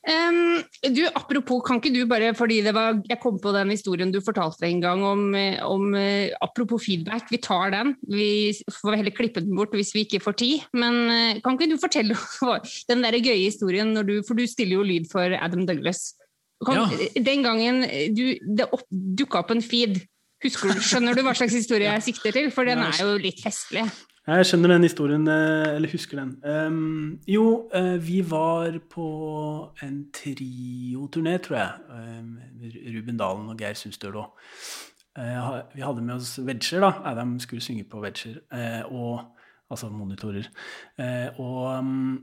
Um, du, apropos, kan ikke du bare, fordi det var, jeg kom på den historien du fortalte en gang om, om uh, Apropos feedback, vi tar den. Vi får heller klippe den bort hvis vi ikke får tid. Men uh, kan ikke du fortelle [laughs] den der gøye historien, du, for du stiller jo lyd for Adam Douglas. Kan, ja. Den gangen du, det opp, dukka opp en feed, Husker du, skjønner du hva slags historie [laughs] jeg sikter til? For den er jo litt festlig. Jeg skjønner den historien, eh, eller husker den. Um, jo, uh, vi var på en trioturné, tror jeg. Um, Ruben Dalen og Geir Sundstøl òg. Uh, vi hadde med oss Wedger, da. Adam skulle synge på Wedger. Uh, og, altså monitorer. og um,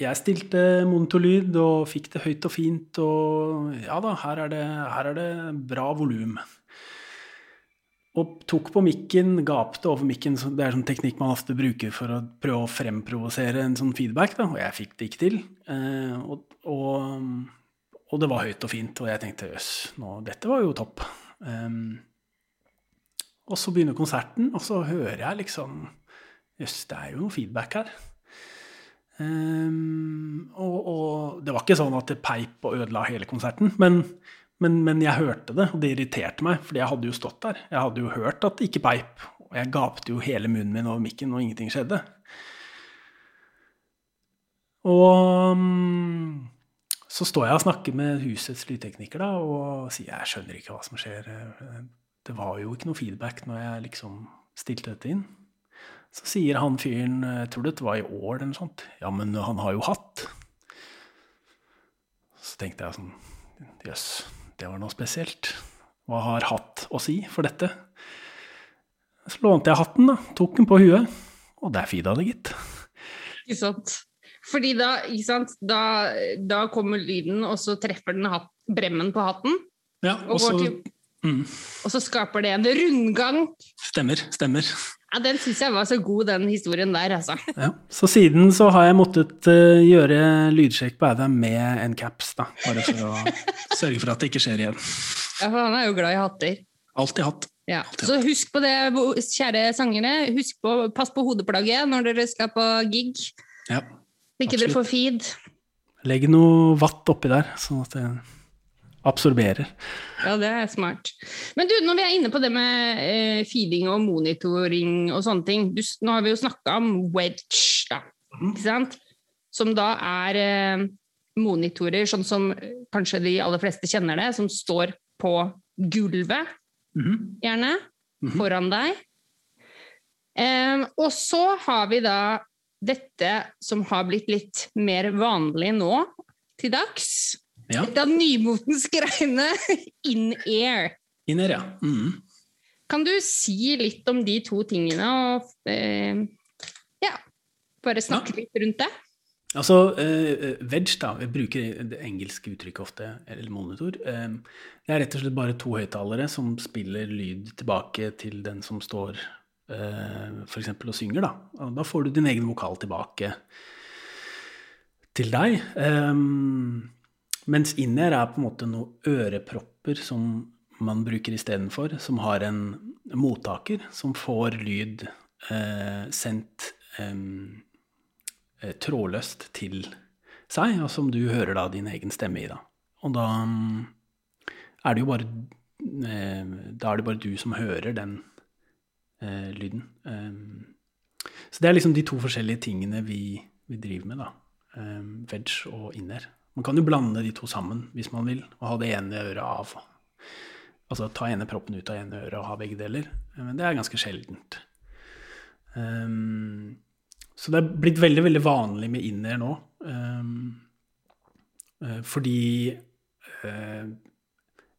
jeg stilte monitorlyd og fikk det høyt og fint, og ja da, her er det, her er det bra volum. Og tok på mikken, gapte over mikken. Det er sånn teknikk man ofte bruker for å prøve å fremprovosere en sånn feedback, da, og jeg fikk det ikke til. Eh, og, og, og, det var høyt og fint, og jeg tenkte jøss, dette var jo topp. Um, og så begynner konserten, og så hører jeg liksom Jøss, det er jo noe feedback her. Um, og, og, det var ikke sånn at det peip og ødela hele konserten, men men, men, jeg hørte det, og det irriterte meg, fordi jeg hadde jo stått der. Jeg hadde jo hørt at det ikke peip, og jeg gapte jo hele munnen min over mikken, og ingenting skjedde. Og um, så står jeg og snakker med husets lydtekniker da, og sier jeg skjønner ikke hva som skjer. Det var jo ikke noe feedback når jeg liksom stilte dette inn. Så sier han fyren, jeg tror det var i år eller noe sånt, ja, men han har jo hatt. Så tenkte jeg sånn, jøss. Yes det var noe spesielt. Hva har hatt å si for dette? Så lånte jeg hatten, da. Tok den på huet. Og der fida det, gitt. Ikke sant. Fordi da, ikke sant? Da, da kommer lyden, og så treffer den hatt, bremmen på hatten. Ja, og, så, til, mm. og så skaper det en rundgang. Stemmer. Stemmer. Ja, Den syns jeg var så god, den historien der, altså. Ja, Så siden så har jeg måttet uh, gjøre lydsjekk på Adam med en caps, da. Bare for å [laughs] sørge for at det ikke skjer igjen. Ja, for han er jo glad i hatter. Alltid hatt. Ja. Så husk på det, kjære sangere. Husk på, Pass på hodeplagget når dere skal på gig. Ja, ikke dere får feed. Legg noe vatt oppi der, sånn at det absorberer. Ja, det er smart. Men du, når vi er inne på det med eh, feeding og monitoring og sånne ting du, Nå har vi jo snakka om wedge, da, mhm. ikke sant? Som da er eh, monitorer, sånn som kanskje de aller fleste kjenner det, som står på gulvet, mm -hmm. gjerne, mm -hmm. foran deg. Eh, og så har vi da dette som har blitt litt mer vanlig nå til dags, ja. Et av nymotens greiene. In-air. In-air, ja. Mm. Kan du si litt om de to tingene, og eh, ja, bare snakke ja. litt rundt det? Altså, eh, wedge, da, vi bruker det engelske uttrykket ofte, eller monitor. Eh, det er rett og slett bare to høyttalere som spiller lyd tilbake til den som står eh, f.eks. og synger. Da. Og da får du din egen vokal tilbake til deg. Um, mens in-ear er på en måte noen ørepropper som man bruker istedenfor, som har en mottaker som får lyd eh, sendt eh, trådløst til seg, og som du hører da din egen stemme i. da. Og da er det jo bare Da er det bare du som hører den eh, lyden. Så det er liksom de to forskjellige tingene vi, vi driver med, da. Eh, veg og inner. Man kan jo blande de to sammen hvis man vil, og ha det ene øret av. Altså ta ene proppen ut av ene øret og ha begge deler. Men det er ganske sjeldent. Um, så det er blitt veldig, veldig vanlig med inner nå. Um, fordi uh,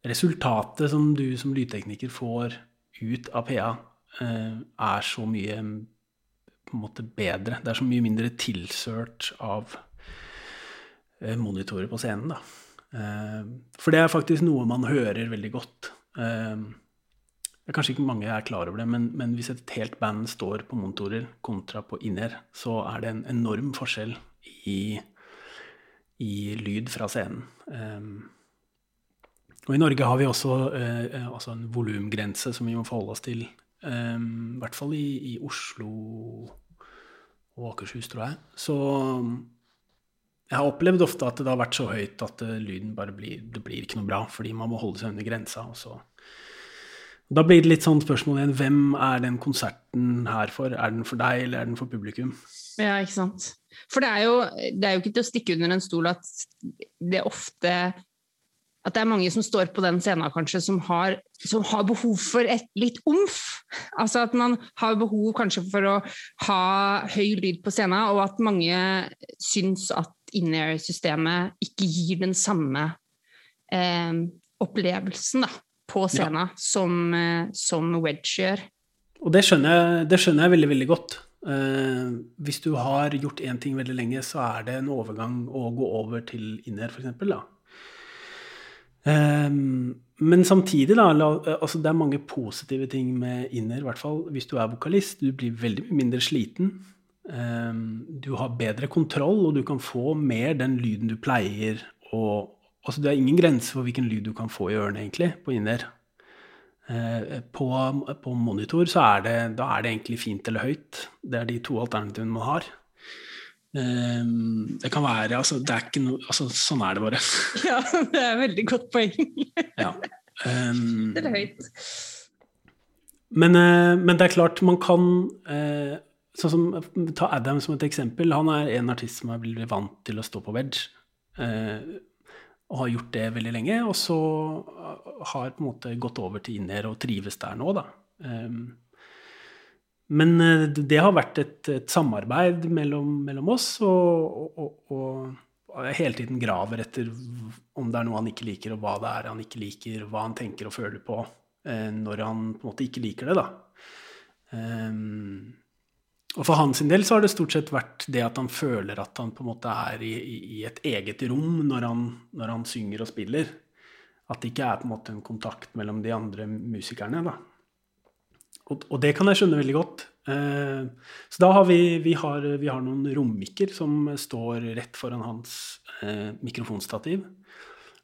resultatet som du som lydtekniker får ut av PA, uh, eh, er så mye på en måte bedre. Det er så mye mindre tilsølt av monitorer på scenen. Da. For det er faktisk noe man hører veldig godt. Uh, Kanskje ikke mange er klar over det, men, men, hvis et helt band står på monitorer kontra på inner, så er det en enorm forskjell i, i lyd fra scenen. Og i Norge har vi også uh, altså en volumgrense som vi må forholde oss til. I hvert fall i, i, Oslo og Akershus, tror jeg. Så jeg har opplevd ofte at det har vært så høyt at uh, lyden bare blir Det blir ikke noe bra, fordi man må holde seg under grensa. og så da blir det litt sånn spørsmål igjen hvem er den konserten her for? Er den for deg, eller er den for publikum? Ja, ikke sant. For det er jo, det er jo ikke til å stikke under en stol at det ofte at det er mange som står på den scenen kanskje, som har, som har, behov for et litt omf. Altså at man har behov kanskje for å ha høy lyd på scenen, og at mange syns at in-air-systemet ikke gir den samme eh, opplevelsen, da på scenen ja. som, eh, som, Wedge gjør. Og det skjønner, jeg, det skjønner jeg veldig, veldig godt. Eh, hvis du har gjort én ting veldig lenge, så er det en overgang å gå over til inner, f.eks. Um, men samtidig, da, la, altså det er mange positive ting med inner, i hvert fall hvis du er vokalist. Du blir veldig mindre sliten. Um, du har bedre kontroll, og du kan få mer den lyden du pleier å, Altså, det er ingen grense for hvilken lyd du kan få i ørene, egentlig, på inner. Eh, på, på, monitor så er det, da er det egentlig fint eller høyt. Det er de to alternativene man har. Eh, det kan være altså, det er ikke no, altså, Sånn er det bare. [laughs] Ja, det er et veldig godt poeng. [laughs] ja. Um, det er høyt. Men, uh, men, det er klart, man kan uh, sånn som, Ta Adam som et eksempel. Han er en artist som er blitt vant til å stå på wedge. Eh, og har gjort det veldig lenge. Og så har på en måte gått over til Inner og trives der nå, da. Eh, men eh, det har vært et, et samarbeid mellom, mellom oss, og, og, og, hele tiden graver etter om det er noe han ikke liker, og hva det er han ikke liker, hva han tenker og føler på eh, når han på en måte ikke liker det, da. Um, og for hans del så har det stort sett vært det at han føler at han på en måte er i, i et eget rom når han, når han, synger og spiller. At det ikke er på en måte en kontakt mellom de andre musikerne. da. Og, og det kan jeg skjønne veldig godt. Eh, så da har vi, vi, har, vi har noen rommikker som står rett foran hans eh, mikrofonstativ.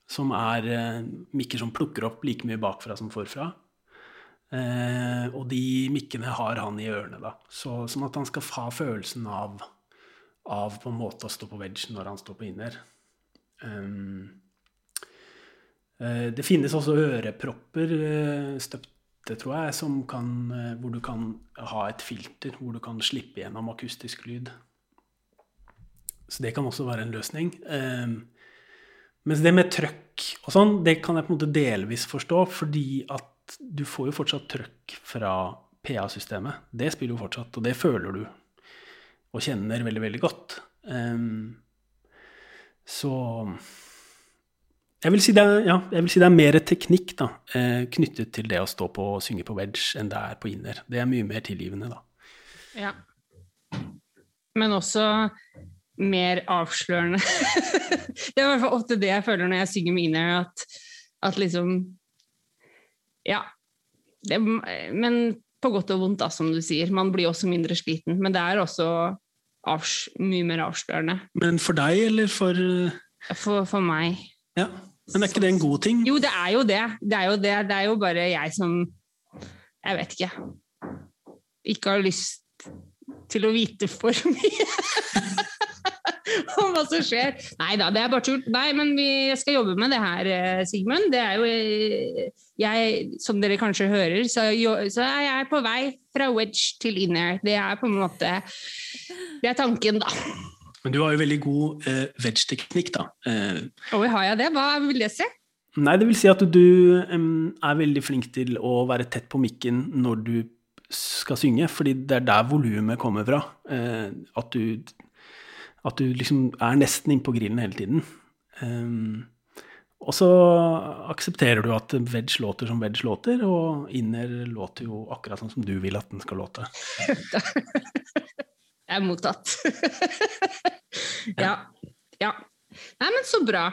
Som er eh, mikker som plukker opp like mye bakfra som forfra. Eh, og de mikkene har han i ørene, da. Så, sånn at han skal ha følelsen av, av på en måte å stå på wedge når han står på inner. Um, eh, det finnes også ørepropper eh, støpte, tror jeg, som kan, eh, hvor du kan ha et filter, hvor du kan slippe gjennom akustisk lyd. Så det kan også være en løsning. Um, mens det med trøkk og sånn, det kan jeg på en måte delvis forstå, fordi at du får jo fortsatt trøkk fra PA-systemet. Det spiller jo fortsatt, og det føler du og kjenner veldig, veldig godt. Um, så jeg vil, si det er, ja, jeg vil si det er mer teknikk da, eh, knyttet til det å stå på og synge på wedge enn det er på inner. Det er mye mer tilgivende, da. Ja. Men også mer avslørende. [laughs] det er i hvert fall ofte det jeg føler når jeg synger med inner, at, at liksom ja. Det, men på godt og vondt, da, som du sier. Man blir også mindre sliten. Men det er også avs mye mer avslørende. Men for deg, eller for For, for meg. Ja. Men er ikke det en god ting? Jo, det er jo det. Det er jo det. Det er jo bare jeg som Jeg vet ikke. Ikke har lyst til å vite for [laughs] mye om hva som skjer. Nei da, det er bare tull. Nei, men vi skal jobbe med det her, eh, Sigmund. Det er jo eh, jeg, Som dere kanskje hører, så, så er jeg på vei fra wedge til inner. Det er på en måte Det er tanken, da. Men du har jo veldig god eh, wedge-teknikk, da. Eh, Oi, har jeg det? Hva vil det si? nei, det vil si at du um, er veldig flink til å være tett på mikken når du skal synge, fordi det er der volumet kommer fra. Eh, at, du, at du liksom er nesten innpå grillen hele tiden. Um, og så aksepterer du at veg låter som veg låter, og inner låter jo akkurat sånn som du vil at den skal låte. [laughs] Jeg er mottatt. [laughs] ja. ja. Nei, men så bra.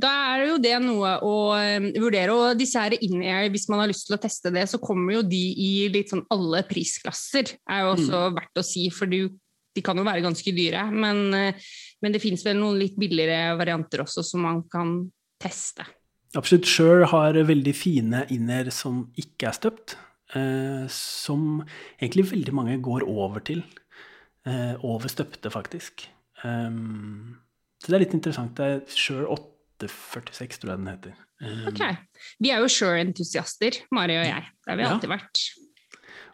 Da er jo det noe å eh, vurdere. Og disse her in-air, hvis man har lyst til å teste det, så kommer jo de i litt sånn alle prisklasser, er jo også verdt å si. For de, de kan jo være ganske dyre. Men, eh, men det fins vel noen litt billigere varianter også som man kan teste. Absolutt. Shure har veldig fine inner som ikke er støpt, eh, som egentlig veldig mange går over til. Eh, over støpte, faktisk. Um, så det er litt interessant. Det er Shure 846, tror jeg den heter. Um, Ok. Vi er jo Sure-entusiaster, Mari og jeg. Det har vi Ja. alltid vært.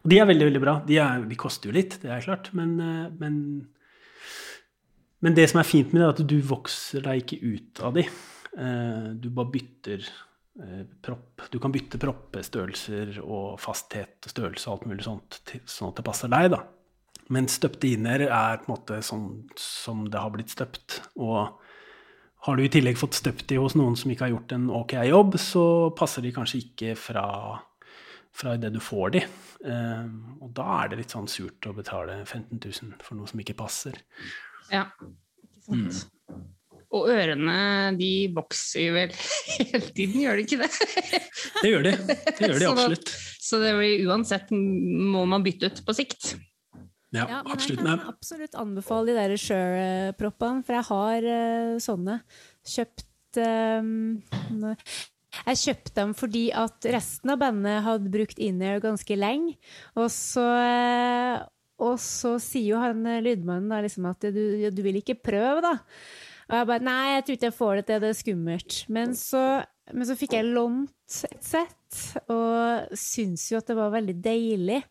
Og de er veldig, veldig bra. De, er, de koster jo litt, det er klart, men, eh, men Men det som er fint med det, er at du vokser deg ikke ut av de. Eh, Du bare bytter eh, propp. Du kan bytte proppestørrelser og fasthet og størrelse og alt mulig sånt, sånn at det passer deg, da. Men støpte inner er på en måte sånn som det har blitt støpt. Og har du i tillegg fått støpt de hos noen som ikke har gjort en ok jobb, så passer de kanskje ikke fra, fra det du får de. Eh, og da er det litt sånn surt å betale 15 000 for noe som ikke passer. Ja. Ikke sant. Og ørene, de vokser jo vel [laughs] hele tiden, gjør de ikke det? Det gjør de. Det gjør de [laughs] Så absolutt. Så det blir uansett må man bytte ut på sikt. Ja, Ja, men absolutt. jeg kan absolutt anbefale de der Shure-proppene, for jeg har uh, sånne. Kjøpt nå- Jeg kjøpte dem fordi at resten av bandet hadde brukt in-air ganske lenge, og så eh, og så sier jo han eh, lydmannen da liksom at du, du vil ikke prøve, da. Og jeg bare nei, jeg tror ikke jeg får det til, det er skummelt. Men så, men så fikk jeg lånt et sett, og syns jo at det var veldig deilig.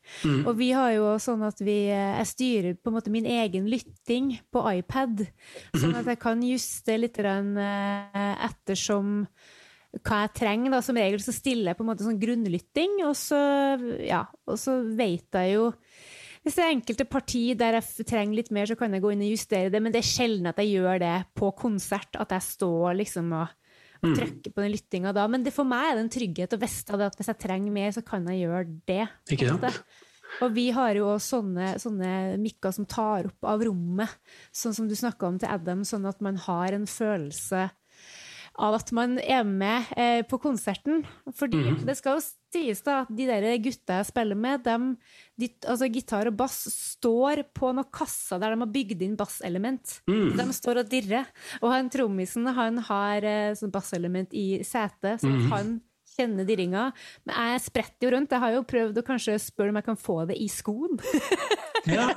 Og vi har jo sånn at vi eh, Jeg styrer på en måte min egen lytting på iPad, sånn at jeg kan juste litt ettersom hva jeg trenger. Da. Som regel så stiller jeg på en måte sånn grunnlytting, og så, ja, og så vet jeg jo hvis det er enkelte parti der jeg trenger litt mer, så kan jeg gå inn og justere det, men det er sjelden at jeg gjør det på konsert, at jeg står liksom og, og trykker på den lyttinga da. Men det, for meg er det en trygghet å vite at hvis jeg trenger mer, så kan jeg gjøre det. Ikke sant? Og vi har jo også sånne, sånne mikker som tar opp av rommet, sånn som du snakka om til Adam, sånn at man har en følelse av at man er med eh, på konserten. Fordi det skal jo sies da at de der gutta jeg spiller med, dem, de, altså gitar og bass står på noen kasser der de har bygd inn basselement. De står og dirrer. Og han trommisen han har eh, sånn basselement i setet, så han kjenner dirringa. Men jeg spretter jo rundt. Jeg har jo prøvd å kanskje spørre om jeg kan få det i skoen. [laughs] Ja.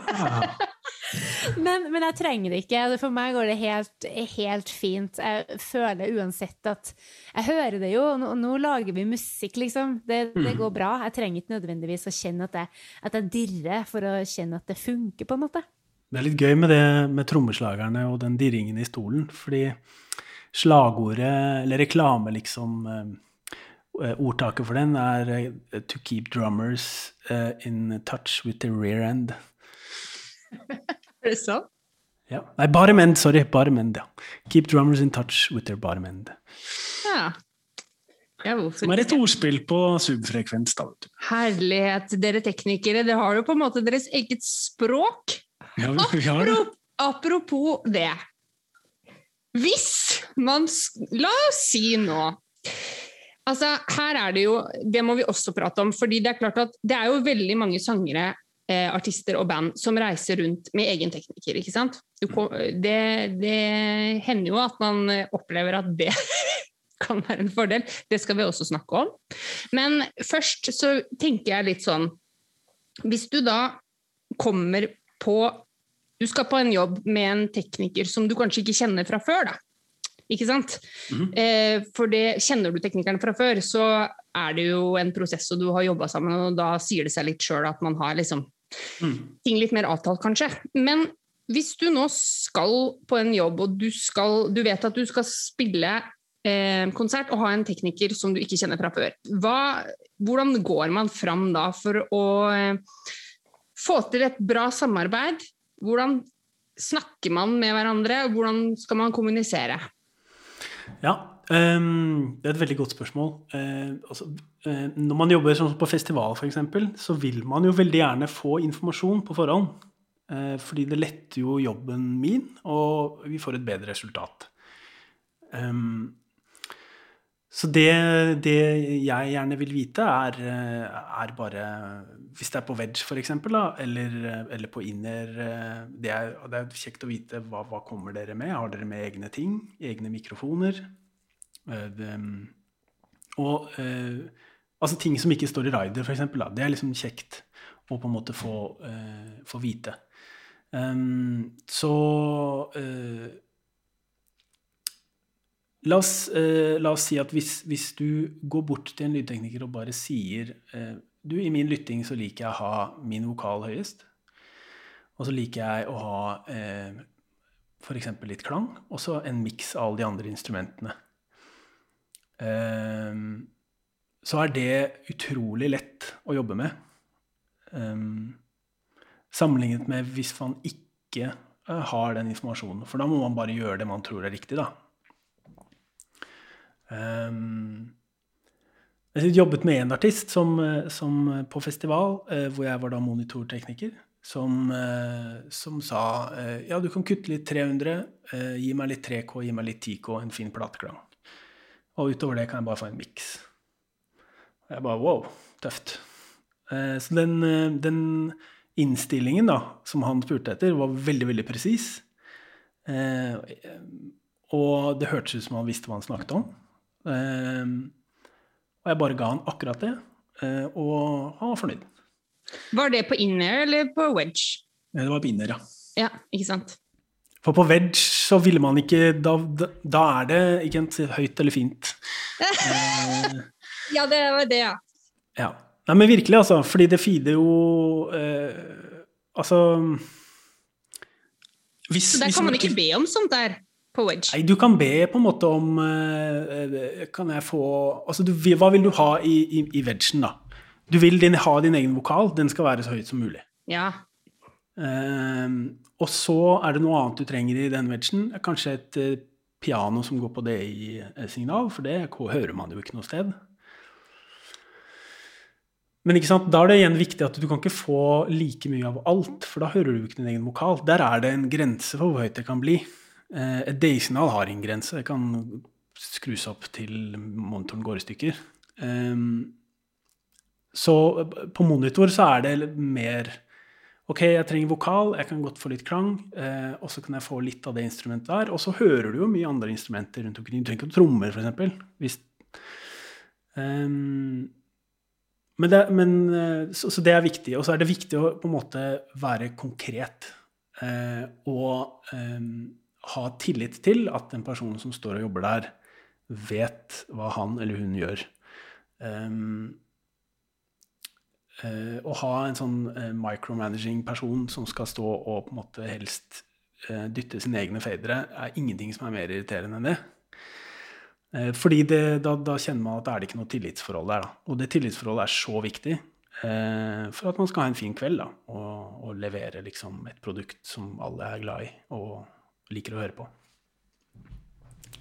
Men, men jeg trenger det ikke. For meg går det helt, helt fint. Jeg føler uansett at Jeg hører det jo. Nå, nå lager vi musikk, liksom. Det, det går bra. Jeg trenger ikke nødvendigvis å kjenne at jeg, at jeg dirrer for å kjenne at det funker, på en måte. Det er litt gøy med det med trommeslagerne og den dirringen i stolen, fordi slagordet, eller reklame, liksom eh, Ordtaket for den er eh, 'to keep drummers eh, in touch with the rear end'. [laughs] Er det sant? Ja. Nei, bottom end, sorry. Bottom end, ja. Keep drummers in touch with their bottom end. Ja. ja hvorfor Som er et ordspill på subfrekvens, da. Herlighet, dere teknikere. Dere har jo på en måte deres eget språk. Ja, vi har det. Apropos det. Hvis man La oss si nå Altså, her er det jo Det må vi også prate om, fordi det er klart at det er jo veldig mange sangere, eh, artister og band som reiser rundt med egen tekniker, ikke sant? Du, det, det hender jo at man eh, opplever at det [laughs] kan være en fordel. Det skal vi også snakke om. Men først så tenker jeg litt sånn Hvis du da kommer på Du skal på en jobb med en tekniker som du kanskje ikke kjenner fra før, da. Ikke sant? Mhm. eh, for det, kjenner du teknikeren fra før, så er det jo en prosess, og du har jobba sammen, og da sier det seg litt sjøl at man har liksom Mm. ting litt mer avtalt, kanskje. Men hvis du nå skal på en jobb, og du, skal, du vet at du skal spille eh, konsert og ha en tekniker som du ikke kjenner fra før, hva, hvordan går man fram da for å eh, få til et bra samarbeid? Hvordan snakker man med hverandre, og hvordan skal man kommunisere? Ja, um, det er et veldig godt spørsmål. Uh, altså, uh, når man jobber sånn på festival f.eks., så vil man jo veldig gjerne få informasjon på forhånd. Uh, fordi det letter jo jobben min, og vi får et bedre resultat. Ehm, så det, det jeg gjerne vil vite, er, eh, er bare Hvis det er på wedge, f.eks., eller, eller på inner eh, det er, det er kjekt å vite hva, hva kommer dere med. Har dere med egne ting? Egne mikrofoner? Eh, og eh, altså ting som ikke står i rider, f.eks. Det er liksom kjekt å på en måte få, eh, få vite. Ehm, så eh, La oss, eh, la oss si at hvis, hvis, du går bort til en lydtekniker og bare sier eh, du, I min lytting så liker jeg å ha min vokal høyest. Og så liker jeg å ha eh, f.eks. litt klang, og så en miks av alle de andre instrumentene. Eh, så er det utrolig lett å jobbe med. Ehm, sammenlignet med hvis man ikke eh, har den informasjonen. For da må man bare gjøre det man tror er riktig, da. Um, jeg jobbet med en artist som, som på festival, eh, hvor jeg var da monitortekniker, som, eh, som sa eh, ja, du kan kutte litt 300, eh, gi meg litt 3K, gi meg litt 10K, en fin plateklang. Og utover det kan jeg bare få en miks. Og jeg bare wow, tøft. Så den, den innstillingen da, som han spurte etter, var veldig, veldig presis. Eh, og det hørtes ut som han visste hva han snakket om. Eh, og jeg bare ga han akkurat det, eh, og han var fornøyd. Var det på in-air eller på wedge? Det var på inner, ja. Ja, ikke sant? For på wedge så ville man ikke Da, da, er det ikke sant, høyt eller fint. [laughs] Eh, Ja, det var det, ja. ja. Nei, men virkelig, altså. Fordi det feeder jo eh, Altså hvis, Så der kan man man ikke be om sånt der på wedge. Nei, du kan be på en måte om eh, Kan jeg få Altså, du, hva vil du ha i, i, i wedgen, da? Du vil din, ha din egen vokal. Den skal være så høyt som mulig. Ja. Um, og så er det noe annet du trenger i den wedgen. Kanskje et uh, piano som går på det i signal, for det hører man jo ikke noe sted. Men da er det igjen viktig at du kan ikke få like mye av alt, for da hører du ikke din egen vokal. Der er det en grense for hvor høyt det kan bli. Eh, et DI-signal har en grense. Det kan skrus opp til monitoren går i stykker. Ehm, så på monitor så er det mer Ok, jeg trenger vokal, jeg kan godt få litt klang, eh, og så kan jeg få litt av det instrumentet der. Og så hører du jo mye andre instrumenter rundt omkring. Du trenger ikke trommer, f.eks. Hvis Ehm, men det, men, eh, så, så det er viktig. Og så er det viktig å på en måte være konkret. Og ehm, ha tillit til at den personen som står og jobber der, vet hva han eller hun gjør. Um, uh, å ha en sånn uh, micromanaging person som skal stå og på en måte helst uh, dytte sine egne fadere, er ingenting som er mer irriterende enn det. Eh, fordi det, da, da kjenner man at det er ikke noe tillitsforhold der. Da. Og det tillitsforholdet er så viktig eh, for at man skal ha en fin kveld da, og, og levere liksom, et produkt som alle er glad i og liker å høre på.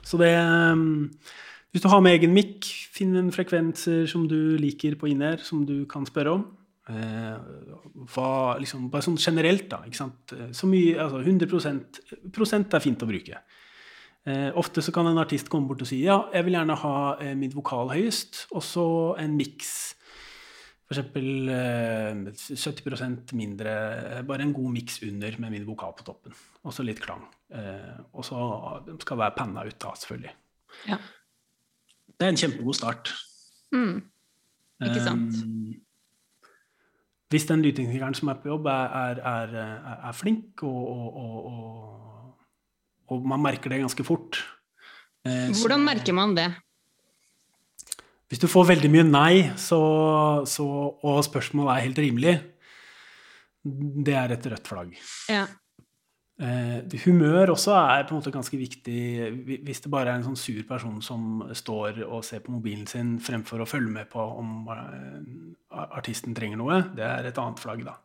Så det eh, Hvis du har med egen mic, finn en frekvenser som du liker på inner, som du kan spørre om. Eh, hva, liksom, bare sånn generelt, da. Ikke sant? Så mye, altså 100 prosent er fint å bruke. Eh, ofte så kan en artist komme bort og si ja, jeg vil gjerne ha eh, mitt vokal høyest, og så en miks. F.eks. Eh, 70% mindre, eh, bare en god miks under med min vokal på toppen. Og så litt klang. Eh, og så skal være panna ut da, selvfølgelig. Ja. det er en kjempegod start. Mm. Ikke sant? Um, hvis den lydteknikeren som er på jobb, er, er, er, er flink, og, og, og, og, man merker det ganske fort eh, Hvordan merker man det? Hvis du får veldig mye nei, så, så, og spørsmålet er helt rimelig, det er et rødt flagg. Ja. Eh, humør også er på en måte ganske viktig hvis det bare er en sånn sur person som står og ser på mobilen sin fremfor å følge med på om eh, artisten trenger noe. Det er et annet flagg, da.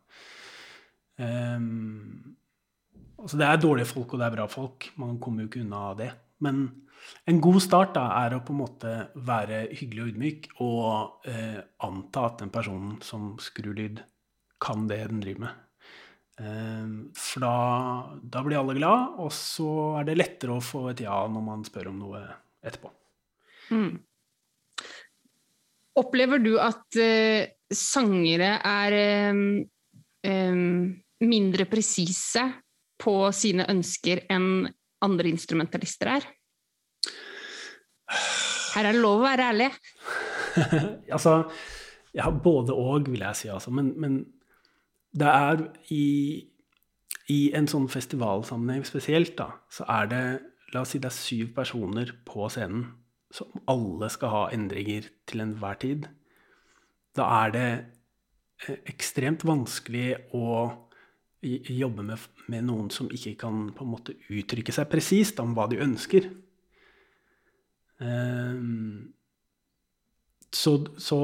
Um, altså det er dårlige folk, og det er bra folk. Man kommer jo ikke unna det. Men en god start da, er å på en måte være hyggelig og ydmyk og eh, anta at den personen som skrur lyd, kan det den driver med. Eh, for da, da blir alle glad, og så er det lettere å få et ja når man spør om noe etterpå. Mm. Opplever du at eh, sangere er eh, eh, mindre presise på sine ønsker enn andre instrumentalister er? Her er det lov å være ærlig. [laughs] altså, ja, både og, vil jeg si, altså. Men, men det er i, i en sånn festivalsammenheng spesielt, da, så er det La oss si det er syv personer på scenen som alle skal ha endringer til enhver tid. Da er det eh, ekstremt vanskelig å jobbe med, med noen som ikke kan på en måte uttrykke seg presist om hva de ønsker. Ehm, så, så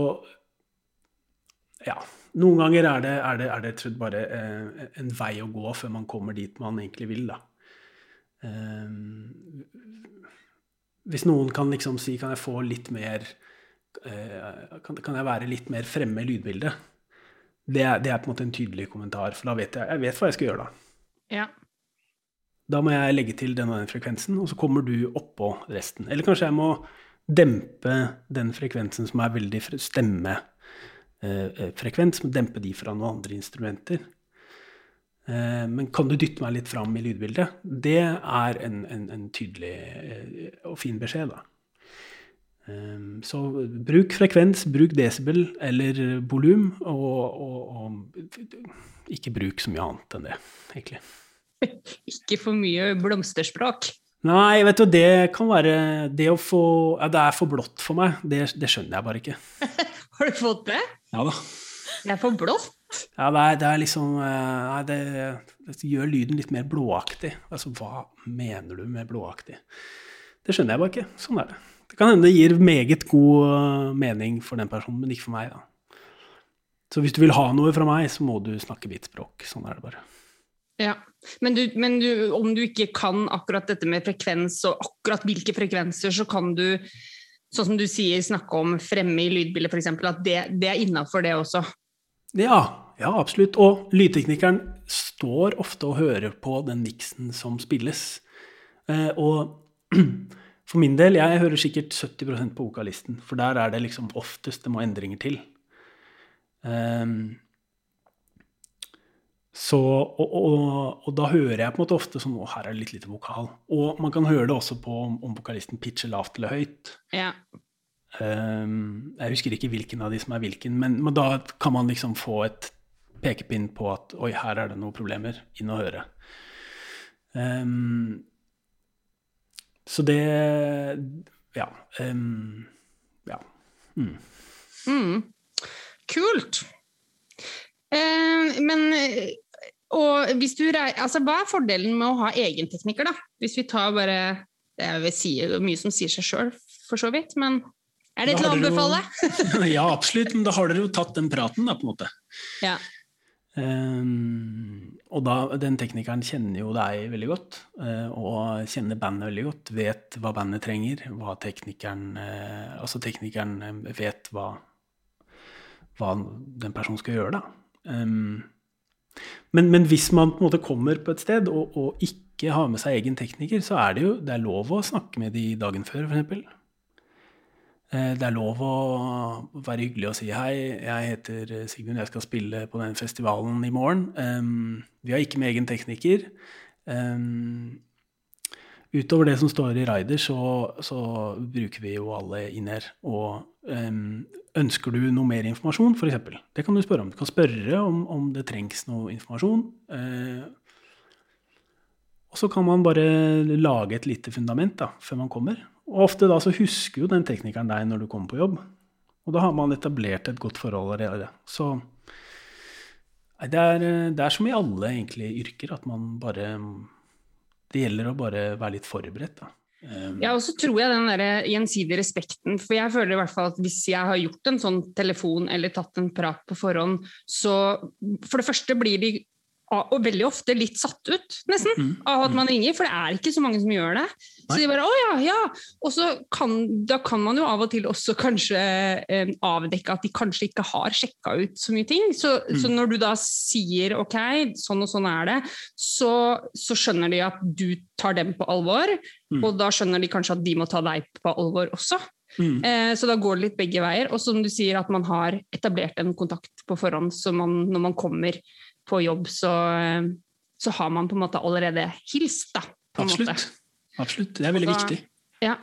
ja. Noen ganger er det, er det, er det tror bare eh, en vei å gå før man kommer dit man egentlig vil. Da. Eh, hvis noen kan liksom si Kan jeg få litt mer eh, kan, kan jeg være litt mer fremme i lydbildet? Det er, det er på en måte en tydelig kommentar, for da vet jeg, jeg vet hva jeg skal gjøre da. Ja. Da må jeg legge til den og den frekvensen, og så kommer du oppå resten. Eller kanskje jeg må dempe den frekvensen som er veldig stemmefrekvens, men dempe de fra noen andre instrumenter. Eh, Men kan du dytte meg litt fram i lydbildet? Det er en, en, en tydelig eh, og fin beskjed, da. Eh, Så bruk frekvens, bruk desibel eller volum, og, og, og ikke bruk så mye annet enn det, egentlig. [laughs] Ikke for mye blomsterspråk. Nei, vet du, det kan være Det å få Ja, det er for blått for meg. Det, det skjønner jeg bare ikke. [laughs] Har du fått det? Ja da. Det er for blått. Ja, det er, det er liksom eh, Nei, det, det gjør lyden litt mer blåaktig. Altså, hva mener du med blåaktig? Det skjønner jeg bare ikke. Sånn er det. Det kan hende det gir meget god eh, mening for den personen, men ikke for meg, da. Så hvis du vil ha noe fra meg, så må du snakke mitt språk. Sånn er det bare. Ja. Men, du, men du, om du ikke kan akkurat dette med frekvens og akkurat hvilke frekvenser, så kan du, sånn som du sier, snakke om fremme i lydbildet f.eks., at det, det er innafor det også. Ja, ja, absolutt. Og lydteknikeren står ofte og hører på den miksen som spilles. Eh, og [clears throat] for min del, jeg hører sikkert 70% på vokalisten, for der er det liksom oftest det må endringer til. Ehm, så, og, og, og da hører jeg på en måte ofte sånn Å, her er det litt lite vokal. Og man kan høre det også på om, om vokalisten pitcher lavt eller høyt. Ja. Um, jeg husker ikke hvilken av de som er hvilken, men, men da kan man liksom få et pekepinn på at oi, her er det noen problemer. Inn og høre. Um, så det Ja. Um, ja. Mm. Mm. Kult. Eh, men og hvis du altså, Hva er fordelen med å ha egen tekniker, da? Hvis vi tar bare Det er si, mye som sier seg sjøl, for så vidt, men er det til å anbefale? [laughs] ja, absolutt, men da har dere jo tatt den praten, da, på en måte. Ja. Um, og da, den teknikeren kjenner jo deg veldig godt, eh, og kjenner bandet veldig godt. Vet hva bandet trenger. Hva teknikeren eh, Altså teknikeren eh, vet hva, hva den personen skal gjøre, da. Ehm, men, men hvis man på en måte kommer på et sted og, og ikke har med seg egen tekniker, så er det jo det er lov å snakke med de dagen før, f.eks. Eh, Det er lov å være hyggelig og si hei, jeg heter Sigmund, jeg skal spille på den festivalen i morgen. Vi har ikke med egen tekniker. Utover det som står i rider, så, så bruker vi jo alle inn her. Og um, ønsker du noe mer informasjon, f.eks., det kan du spørre om. Du kan spørre om, om det trengs noe informasjon. Eh, og så kan man bare lage et lite fundament da, før man kommer. Og ofte da så husker jo den teknikeren deg når du kommer på jobb. Og da har man etablert et godt forhold allerede. Så det er, det er som i alle egentlig yrker at man bare Det gjelder å bare være litt forberedt. da. Um, ja, og så tror jeg den der gjensidige respekten. For jeg føler i hvert fall at hvis jeg har gjort en sånn telefon eller tatt en prat på forhånd, så for det første blir de og veldig ofte litt satt ut, nesten, mm. av at man ringer. For det er ikke så mange som gjør det. Så de bare 'Å ja, ja'. Og så kan, da kan man jo av og til også kanskje eh, avdekke at de kanskje ikke har sjekka ut så mye ting. Så, mm. så, når du da sier 'OK, sånn og sånn er det', så, så skjønner de at du tar dem på alvor. Mm. Og da skjønner de kanskje at de må ta deg på alvor også. Mm. Eh, så da går det litt begge veier. Og som du sier, at man har etablert en kontakt på forhånd så man, når man kommer på jobb, så, så, har man på en måte allerede hilst, da. Absolutt. Absolutt. Det er veldig da, viktig. Ja.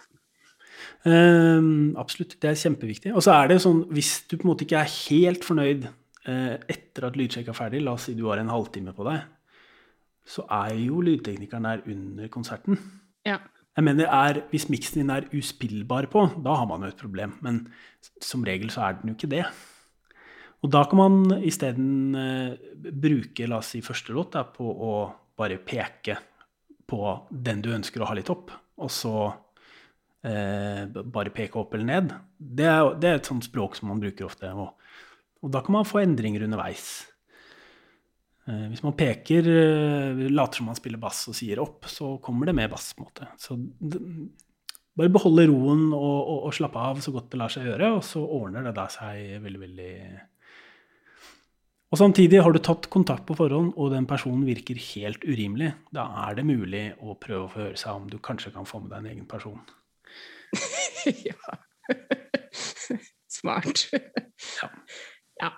Um, absolutt. Det er kjempeviktig. Og så er det sånn, hvis du på en måte ikke er helt fornøyd uh, etter at lydsjekk er ferdig, la oss si du har en halvtime på deg, så er jo lydteknikeren der under konserten. Ja. Jeg mener, er, Hvis miksen din er uspillbar på, da har man jo et problem. Men som regel så er den jo ikke det. Og da kan man isteden eh, bruke la oss si, første låt da, på å bare peke på den du ønsker å ha litt opp, og så eh, bare peke opp eller ned. Det er, det er, et sånt språk som man bruker ofte. Og, og da kan man få endringer underveis. Eh, hvis man peker, eh, later som man spiller bass og sier opp, så kommer det med bass. på en måte. Så bare beholde roen og, og, og slappe av så godt det lar seg gjøre, og så ordner det da seg veldig, veldig og samtidig har du tatt kontakt på forhånd, og den personen virker helt urimelig. Da er det mulig å prøve å høre seg om du kanskje kan få med deg en egen person. [laughs] ja. [laughs] Smart. ja. ja.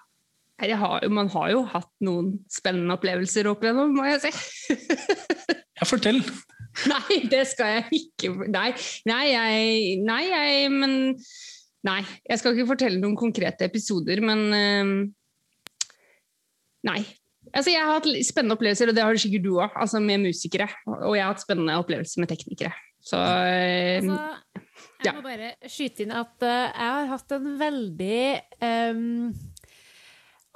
Har, man har jo hatt noen spennende opplevelser opp igjennom, må jeg si. [laughs] ja, fortell. Nei, det skal jeg ikke Nei, nei, jeg, nei jeg, Men Nei, jeg skal ikke fortelle noen konkrete episoder, men uh, Nei. Altså, jeg har hatt spennende opplevelser, og det har du sikkert du òg, altså med musikere. Og jeg har hatt spennende opplevelser med teknikere. Så uh, altså, Jeg ja. må bare skyte inn at uh, jeg har hatt en veldig um,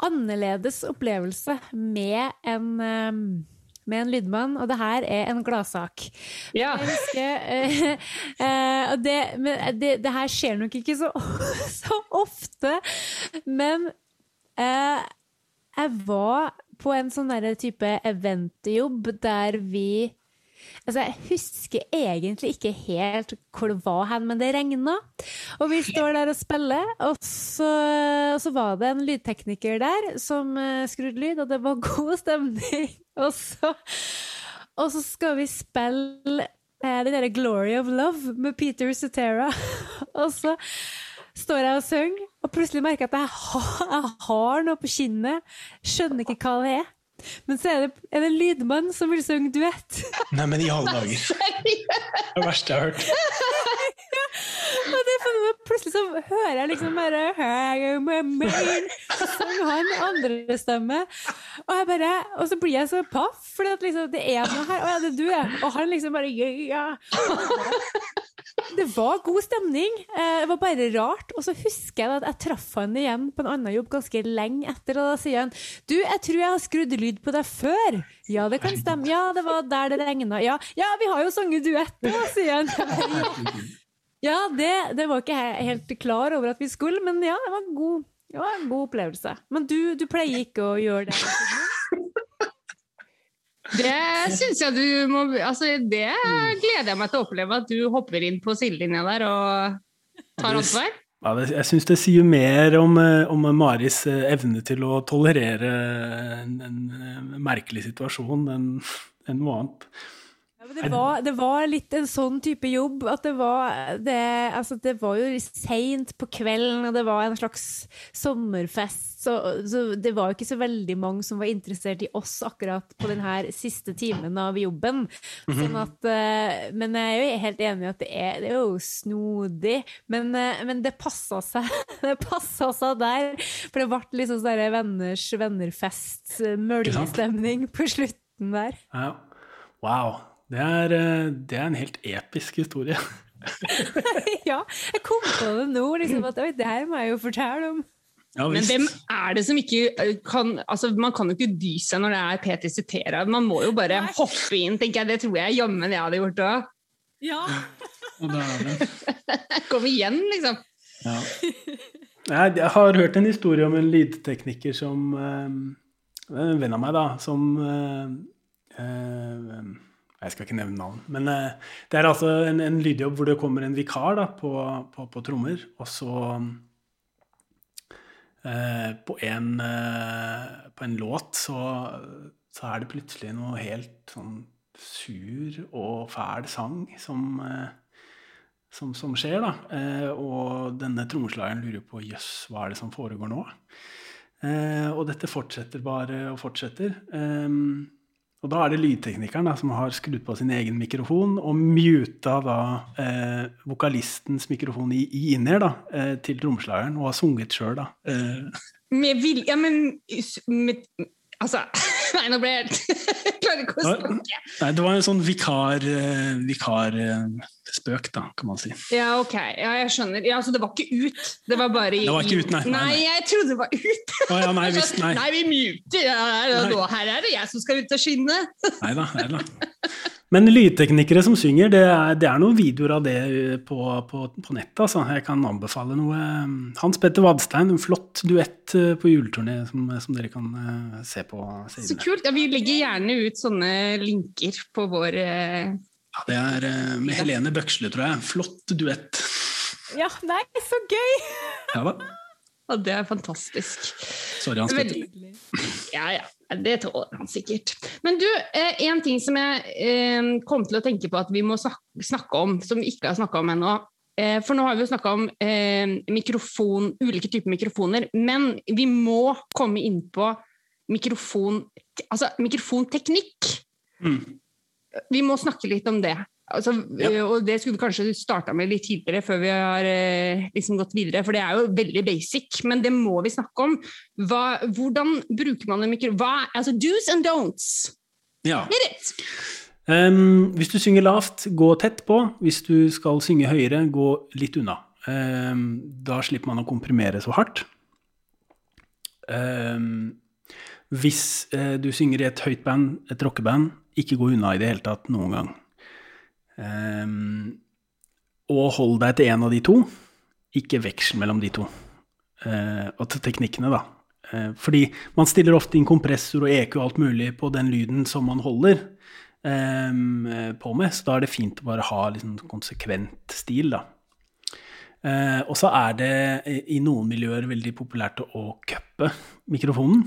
annerledes opplevelse med en um, med en lydmann, og det her er en gladsak. Ja. Jeg husker, [laughs] uh, uh, det, det, det, her skjer nok ikke så, [laughs] så ofte, men uh, jeg var på en sånn type eventjobb der vi Altså, jeg husker egentlig ikke helt hvor det var hen, men det regna. Og vi står der og spiller, og så, og så var det en lydtekniker der som uh, skrudde lyd, og det var [laughs] god stemning. Og så, og så skal vi spille eh, den derre 'Glory of Love' med Peter Sutera. [laughs] og så står jeg og synger, og plutselig merker jeg at jeg har, jeg har noe på kinnet. Skjønner ikke hva det er. Men så er det, er det en lydmann som vil synge duett. Nei, men i alle dager. [laughs] Er det verste jeg har hørt. [laughs] og det for plutselig så hører jeg liksom bare sang han andre stemme. Og, jeg bare, og så blir jeg så paff, for liksom, det er noe her. Å ja, det er du, ja. Og han liksom bare ja. Det var god stemning. Eh, det var bare rart. Og så husker jeg at jeg traff han igjen på en annen jobb ganske lenge etter, og da sier han Du, jeg tror jeg har skrudd lyd på deg før. Ja, det kan stemme. Ja, det var der det regna. Ja, ja, vi har jo sunget duett nå, sier han. Ja, det, det var ikke jeg helt klar over at vi skulle, men ja, det var en god, var en god opplevelse. Men du, du pleier ikke å gjøre det? Det syns jeg du må altså Det gleder jeg meg til å oppleve, at du hopper inn på sidelinja der og tar ansvar. Ja, jeg syns det sier mer om, eh, om, Maris eh, evne til å tolerere en, en, en merkelig situasjon enn en noe annet. Det var, det var litt en sånn type jobb at det var det, altså det var jo seint på kvelden, og det var en slags sommerfest, så, så, det var jo ikke så veldig mange som var interessert i oss akkurat på denne siste timen av jobben. Sånn at, eh, men jeg er jo helt enig i at det er, det er jo snodig, men, eh, men det passa seg, [laughs] det passa seg der. For det ble liksom sånn venners vennerfest, møljestemning på slutten der. Ja. Wow. Det er, eh, det er en helt episk historie. [laughs] ja, jeg kom på det nå, liksom, at oi, det her må jeg jo fortelle om. Ja, Men hvem er det som ikke eh, kan altså Man kan jo ikke dy seg når det er Peter Cetera. Man må jo bare Nei. hoppe inn, tenker jeg. Det tror jeg jammen jeg hadde gjort òg. Ja. [laughs] Kom igjen, liksom. Ja. Jeg, har hørt en historie om en lydtekniker som eh, En venn av meg, da, som eh, eh, Jeg skal ikke nevne navn. Men eh, det er altså en, en lydjobb hvor det kommer en vikar da, på, på, på trommer, og så eh, på, en, eh, på en låt så, så er det plutselig noe helt sånn sur og fæl sang som eh, som, som skjer, da. Eh, og denne trommeslageren lurer på jøss, hva er det som foregår nå? Eh, og dette fortsetter bare og fortsetter. Eh, og da er det lydteknikeren da, som har skrudd på sin egen mikrofon og muta da eh, vokalistens mikrofon i, i inner da, eh, til trommeslageren, og har sunget sjøl, da. Eh, vil... Ja, men med, Altså [laughs] Nei, nå ble jeg [laughs] helt klarer ikke å snakke. nei, det var en sånn vikar, eh, vikar eh, da, kan man si. Ja, ok. Ja, jeg skjønner. Ja, så det var ikke ut? Det var bare i Det var ikke ut, nei. Nei, Nei, nei. jeg trodde det var ut! Å ja, nei visst, nei. [laughs] Nei, vi muter! Ja, her er det jeg som skal ut og skinne! Nei da, nei da. Men lydteknikere som synger, det er, det er noen videoer av det på, på, på nettet. Altså. Jeg kan anbefale noe. Hans Petter Vadstein, en flott duett eh, på juleturné som, som dere kan eh, se på Så kult. Ja, vi legger gjerne ut sånne linker på vår eh, Ja, det er eh, med Helene Bøksle, tror jeg. Flott duett. ja, nei, så gøy! Ja da. Og det er fantastisk. Sorry, Hans Petter. Ja, ja. Det tåler han sikkert. Men du, eh, en ting som jeg eh, kom til å tenke på at vi må snakke om, som vi ikke har snakka om ennå. Eh, for nå har vi jo snakka om mikrofon, ulike typer mikrofoner, men vi må komme inn på mikrofon, altså mikrofonteknikk. Mm. Vi må snakke litt om det. Altså, Ja. eh, Og det skulle vi kanskje starta med litt tidligere, før vi har eh, liksom gått videre. For det er jo veldig basic, men det må vi snakke om. Hva, hvordan bruker man en mikro... Hva, altså do's and don'ts. Ja. Ehm, hvis du synger lavt, gå tett på. Hvis du skal synge høyere, gå litt unna. Um, da slipper man å komprimere så hardt. Um, hvis uh, du synger i et høyt band, et rockeband, ikke gå unna i det hele tatt noen gang. Ehm, og hold deg til en av de to. Ikke veksel mellom de to. Uh, og til teknikkene, da. Uh, fordi man stiller ofte inn kompressor og EQ og alt mulig på den lyden som man holder eh, på med, så da er det fint å bare ha liksom konsekvent stil, da. Uh, og så er det i- noen miljøer veldig populært å cuppe mikrofonen.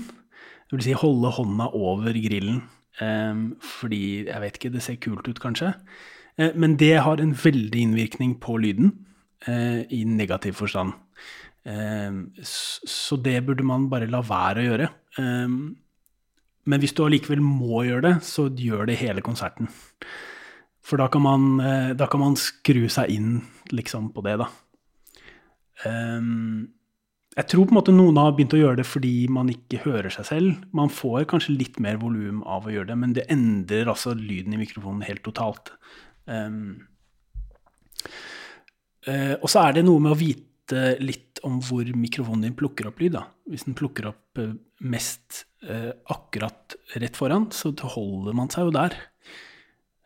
Det vil si holde hånda over grillen, Um, fordi jeg vet ikke, det ser kult ut kanskje. Eh, men det har en veldig innvirkning på lyden, eh, i negativ forstand. Ehm, så det burde man bare la være å gjøre. Men hvis du allikevel må gjøre det, så gjør det hele konserten. For da kan man, eh, da kan man skru seg inn liksom på det, da. Jeg tror på en måte noen har begynt å gjøre det fordi man ikke hører seg selv. Man får kanskje litt mer volum av å gjøre det, men det endrer altså lyden i mikrofonen helt totalt. Ehm, uh, og så er det noe med å vite litt om hvor mikrofonen din plukker opp lyd. Da. Hvis den plukker opp eh, mest uh, akkurat rett foran, så holder man seg jo der.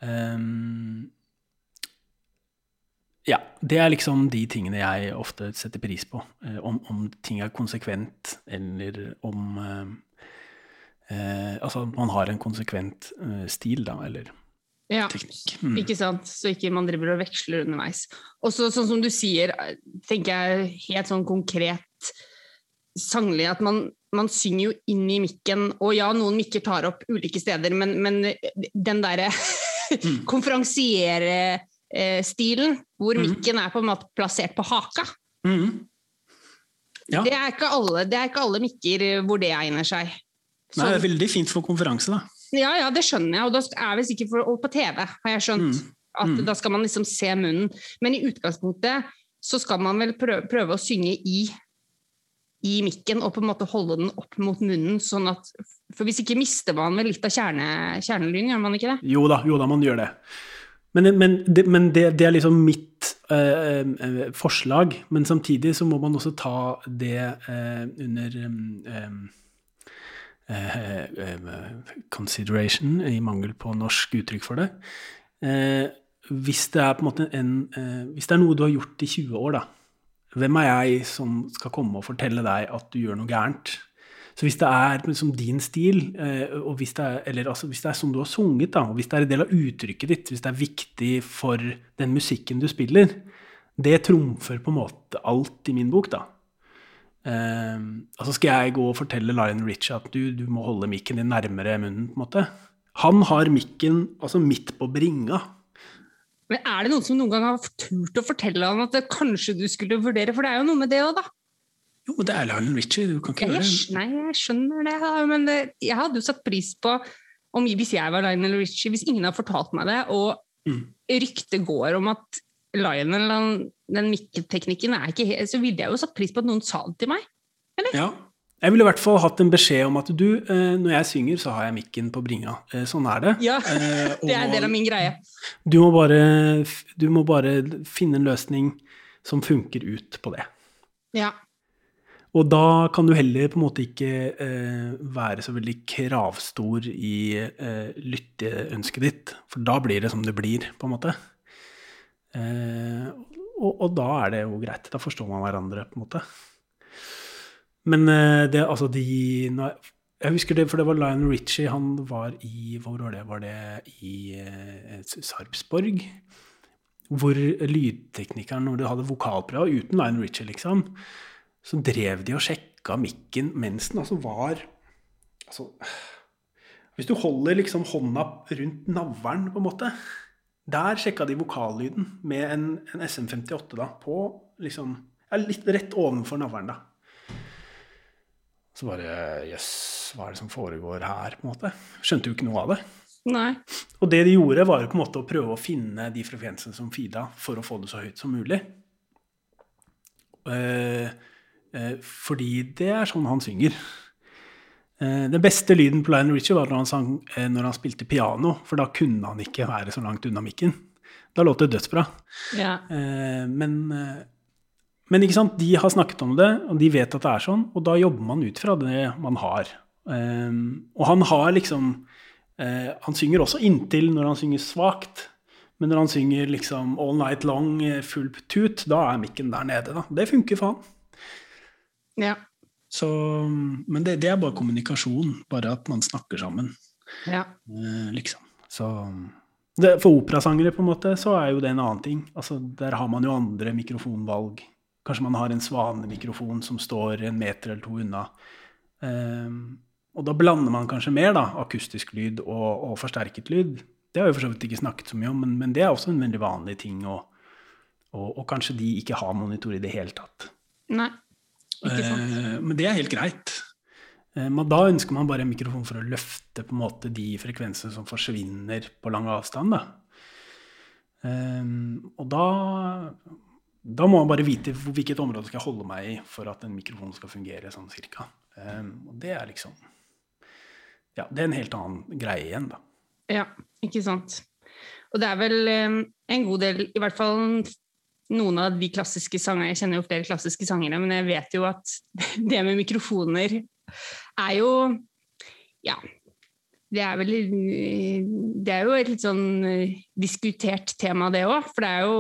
Um, ja, det er liksom de tingene jeg ofte setter pris på. Om, om ting er konsekvent, eller om Altså man har en konsekvent stil, da, eller Ja, teknikk. Mm. ikke sant? Så ikke man driver og veksler underveis. Og så sånn som du sier, tenker jeg helt sånn konkret sanglig at man, man synger jo inn i mikken, og ja, noen mikker tar opp ulike steder, men, men den derre [laughs] konferansiere-stilen, hvor Mm. mikken er på en måte plassert på haka. Mhm. Ja. Det, er alle, det er ikke alle mikker hvor det egner seg. Nei, det er veldig fint for konferanse, da. Ja, ja, det skjønner jeg, og da er det sikkert for, og på TV, har jeg skjønt. Mm. At Mm. da skal man liksom se munnen. Men i utgangspunktet så skal man vel prøve, prøve å synge i, i mikken og på en måte holde den opp mot munnen. sånn at, For hvis ikke mister man vel litt av kjerne, kjernelyden, gjør man ikke det? Jo da, jo da, man gjør det. Men, men, det, men det, det er liksom mitt eh, eh, forslag. Men samtidig så må man også ta det eh, under eh, consideration, i mangel på norsk uttrykk for det. Eh, hvis det er på en en eh, Hvis det er noe du har gjort i 20 år, da. Hvem er jeg som skal komme og fortelle deg at du gjør noe gærent? Så hvis det er liksom din stil, eh, og hvis det er, eller altså, hvis det er som du har sunget, da, og hvis det er en del av uttrykket ditt, hvis det er viktig for den musikken du spiller, det trumfer på en måte alt i min bok, da. Eh, altså skal jeg gå og fortelle Lionel Richie at du, du må holde mikken din nærmere munnen, på en måte. Han har mikken altså midt på bringa. Men er det noen som noen gang har turt å fortelle han at det kanskje du skulle vurdere? For det er jo noe med det òg, da. Jo, det er Lionel Richie, du kan ikke Jeg, gjøre det. nei, jeg skjønner det, men det, jeg hadde jo satt pris på om hvis jeg var Lionel Richie, hvis ingen har fortalt meg det, og Mm. ryktet går om at Lionel, han- den mikketeknikken er ikke helt Så ville jeg jo satt pris på at noen sa det til meg. Eller? Ja. Jeg ville i hvert fall hatt en beskjed om at du, eh, når jeg synger, så har jeg mikken på bringa. Eh, sånn er det. Ja, Eh, [laughs] Det er en del av min greie. Du må, bare, du må bare finne en løsning som funker ut på det. Ja. Og da kan du heller på en måte ikke være så veldig kravstor i lytteønsket ditt, for da blir det som det blir, på en måte. Eh, og, og da er det jo greit. Da forstår man hverandre, på en måte. Men eh, det, altså de Jeg husker det, for det var Lionel Richie. Han var i Hvor var det? Var det i eh, Sarpsborg? Hvor lydteknikeren, når de hadde vokalprøve uten Lionel Richie, liksom, så drev de og sjekka mikken mens den altså var altså, Hvis du holder liksom hånda rundt navlen, på en måte Der sjekka de vokallyden med en, en SM58 da, på liksom ja, Litt rett ovenfor navlen, da. Så bare Jøss, hva er det som foregår her? på en måte? Skjønte jo ikke noe av det. Nei. Og det de gjorde, var jo på en måte å prøve å finne de frekvensene som feeda, for å få det så høyt som mulig. Eh, eh, fordi det er sånn han synger. Eh, den beste lyden på Lionel Richie var når han, sang, eh, når han spilte piano, for da kunne han ikke være så langt unna mikken. Da låt det dødsbra. Ja. Eh, men, men ikke sant? de har snakket om det, og de vet at det er sånn, og da jobber man ut fra det man har. Og han har liksom Han synger også inntil når han synger svakt. Men når han synger liksom all night long, full tut, da er mikken der nede. da. Det funker han. Ja. Så, men det, det er bare kommunikasjon. Bare at man snakker sammen. ja. Eh, liksom. Så det, For operasangere på en måte, så er jo det en annen ting. Altså, der har man jo andre mikrofonvalg. Kanskje man har en svanemikrofon som står en meter eller to unna. Eh, og da blander man kanskje mer da, akustisk lyd og, og forsterket lyd. Det har jeg for så vidt ikke snakket så mye om, men, men det er også en veldig vanlig ting. Og, og, og kanskje de ikke har monitor i det hele tatt. Nei. Eh, men det er helt greit. Eh, Men da ønsker man bare en mikrofon for å løfte på en måte de frekvensene som forsvinner på lang avstand. Da. Eh, Og da, da må man bare vite hvilket område skal jeg holde meg i for at en mikrofon skal fungere sånn cirka. Og det er liksom Ja, det er en helt annen greie igjen, da. Ja, ikke sant. Og det er vel en god del, i hvert fall noen av de klassiske sangene Jeg kjenner jo flere klassiske sangere, men jeg vet jo at [laughs] det med mikrofoner er jo Ja. Det er vel Det er jo et litt sånn eh, diskutert tema, det òg. For det er jo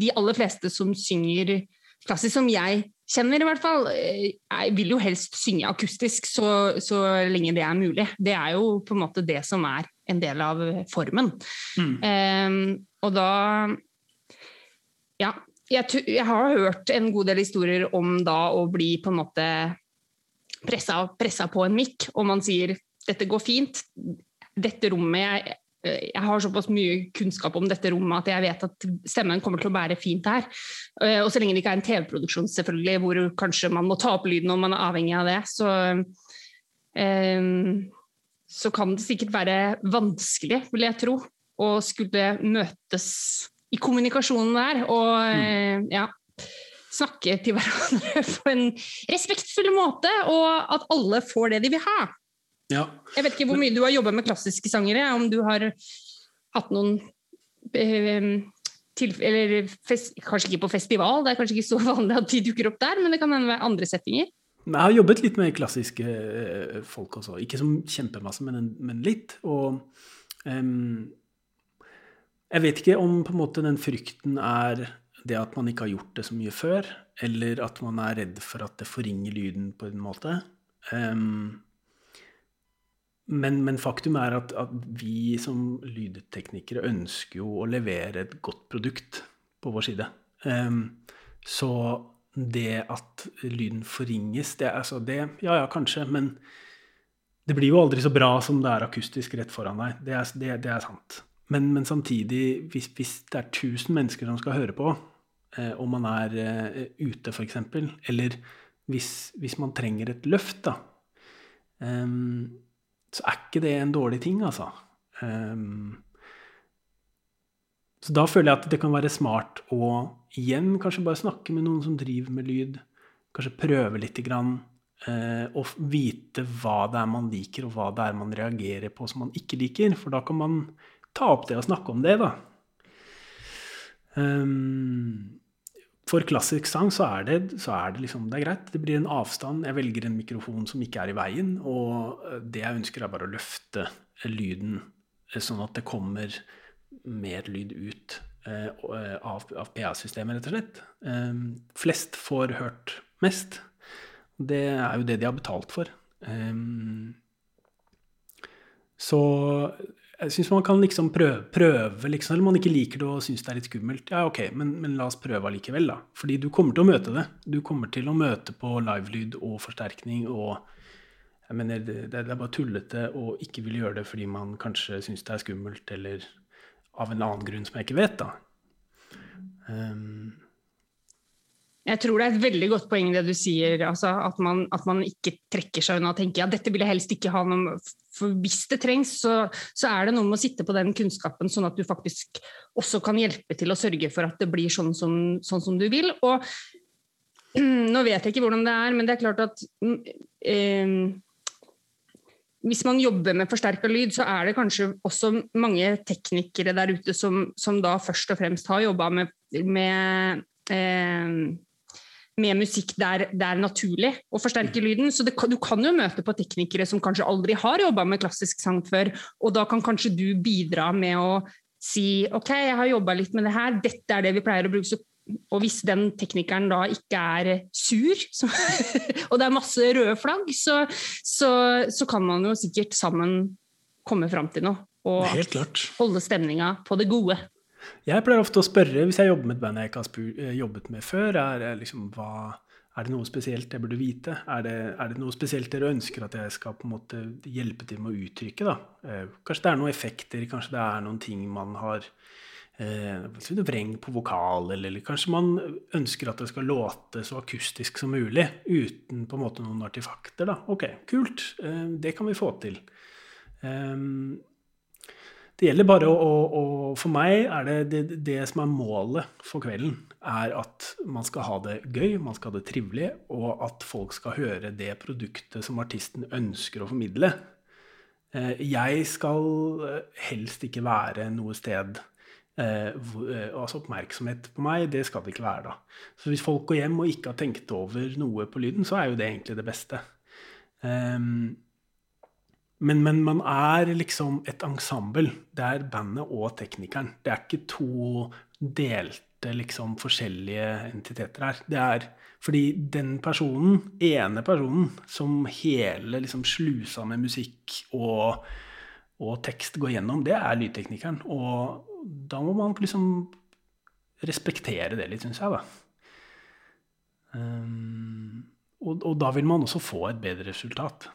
de aller fleste som synger klassisk, som jeg kjenner i hvert fall, eh, jeg vil jo helst synge akustisk så, så lenge det er mulig. Det er jo på en måte det som er en del av formen. Mm. Um, og da Ja, jeg, jeg har hørt en god del historier om da å bli på en måte pressa, pressa på en mikk, og man sier 'dette går fint', dette rommet jeg, jeg har såpass mye kunnskap om dette rommet at jeg vet at stemmen kommer til å bære fint her. Eh, Og så lenge det ikke er en TV-produksjon selvfølgelig, hvor kanskje man må ta opp lyden om man er avhengig av det, så, um, så kan det sikkert være vanskelig, vil jeg tro, å skulle møtes i kommunikasjonen der og mm. ja, snakke til hverandre [laughs] på en respektfull måte, og at alle får det de vil ha. Ja. Jeg vet ikke hvor mye du har jobba med klassiske sangere, om du har hatt noen eh, tilf- eller fest, Kanskje ikke på festival, det er kanskje ikke så [laughs] vanlig at de dukker opp der, men det kan hende være andre settinger. Jeg har jobbet litt med klassiske eh, folk også. Ikke som kjempemasse, men, men litt. Og em, jeg vet ikke om måte den frykten er det at man ikke har gjort det så mye før, eller at man er redd for at det forringer lyden på en måte. Um, men, men faktum er at, at vi som lydteknikere ønsker jo å levere et godt produkt på vår side. Um, så det at lyden forringes, det er altså det Ja ja, kanskje, men det blir jo aldri så bra som det er akustisk rett foran deg. Det er, det, det er sant. Men, men samtidig, hvis, hvis det er 1000 mennesker som skal høre på, eh, og man er eh, ute f.eks., eller hvis, hvis man trenger et løft, da, em, så er ikke det en dårlig ting, altså. Em, så da føler jeg at det kan være smart å igjen kanskje bare snakke med noen som driver med lyd. Kanskje prøve lite grann. Eh, og vite hva det er man liker, og hva det er man reagerer på som man ikke liker. For da kan man ta opp det og snakke om det, da. Um, for klassisk sang så er, det, så er det liksom Det er greit. Det blir en avstand. Jeg velger en mikrofon som ikke er i veien. Og eh, det jeg ønsker, er bare å løfte eh, lyden eh, sånn at det kommer mer lyd ut eh, eh, av, av PA-systemet, rett og slett. Ehm, flest får hørt mest. Det er jo det de har betalt for. Ehm, så jeg syns man kan liksom prøve, prøve liksom, eller man ikke liker det og syns det er litt skummelt. Ja, ok, men, men la oss prøve allikevel, da. Fordi du kommer til å møte det. Du kommer til å møte på livelyd og forsterkning og jeg mener, det, det er bare tullete å ikke ville gjøre det fordi man kanskje syns det er skummelt, eller av en annen grunn som jeg ikke vet, da. Ehm, Jeg tror det er et veldig godt poeng det du sier, altså at, man, at man ikke trekker seg unna og tenker ja, dette vil jeg helst ikke ha noe. For hvis det trengs, så, så er det noe med å sitte på den kunnskapen, sånn at du faktisk også kan hjelpe til å sørge for at det blir sånn som, sånn som du vil. Og [clears throat] nå vet jeg ikke hvordan det er, men det er klart at mm, eh, hvis man jobber med forsterka lyd, så er det kanskje også mange teknikere der ute som, som da først og fremst har jobba med, med eh, med musikk der det er naturlig å forsterke lyden. Så det, du kan jo møte på teknikere som kanskje aldri har jobba med klassisk sang før, og da kan kanskje du bidra med å si ok, jeg har jobba litt med det her, dette er det vi pleier å bruke. Så, og hvis den teknikeren da ikke er sur, så, [laughs] og det er masse røde flagg, så, så, så kan man jo sikkert sammen komme fram til noe. Og holde stemninga på det gode. Jeg pleier ofte å spørre, hvis jeg jobber med et band jeg ikke har eh, jobbet med før, er, det liksom, hva, er det noe spesielt jeg burde vite? Er det, er det noe spesielt dere ønsker at jeg skal på en måte hjelpe til med å uttrykke? Da? Eh, kanskje det er noen effekter, kanskje det er noen ting man har eh, vreng på vokal, eller, eller kanskje man ønsker at det skal låte så akustisk som mulig, uten på en måte noen artefakter. Da. Ok, kult, eh, det kan vi få til. Um, det gjelder bare å, å, å For meg er det, det det som er målet for kvelden, er at man skal ha det gøy, man skal ha det trivelig, og at folk skal høre det produktet som artisten ønsker å formidle. Eh, Jeg skal eh, helst ikke være noe sted eh, Altså oppmerksomhet på meg, det skal det ikke være da. Så hvis folk går hjem og ikke har tenkt over noe på lyden, så er jo det egentlig det beste. Um, men, men man er liksom et ensemble. Det er bandet og teknikeren. Det er ikke to delte, liksom forskjellige entiteter her. Det er fordi den personen, ene personen, som hele liksom slusa med musikk og, og tekst går gjennom, det er lydteknikeren. Og da må man liksom respektere det litt, syns jeg, da. Um, og, og da vil man også få et bedre resultat.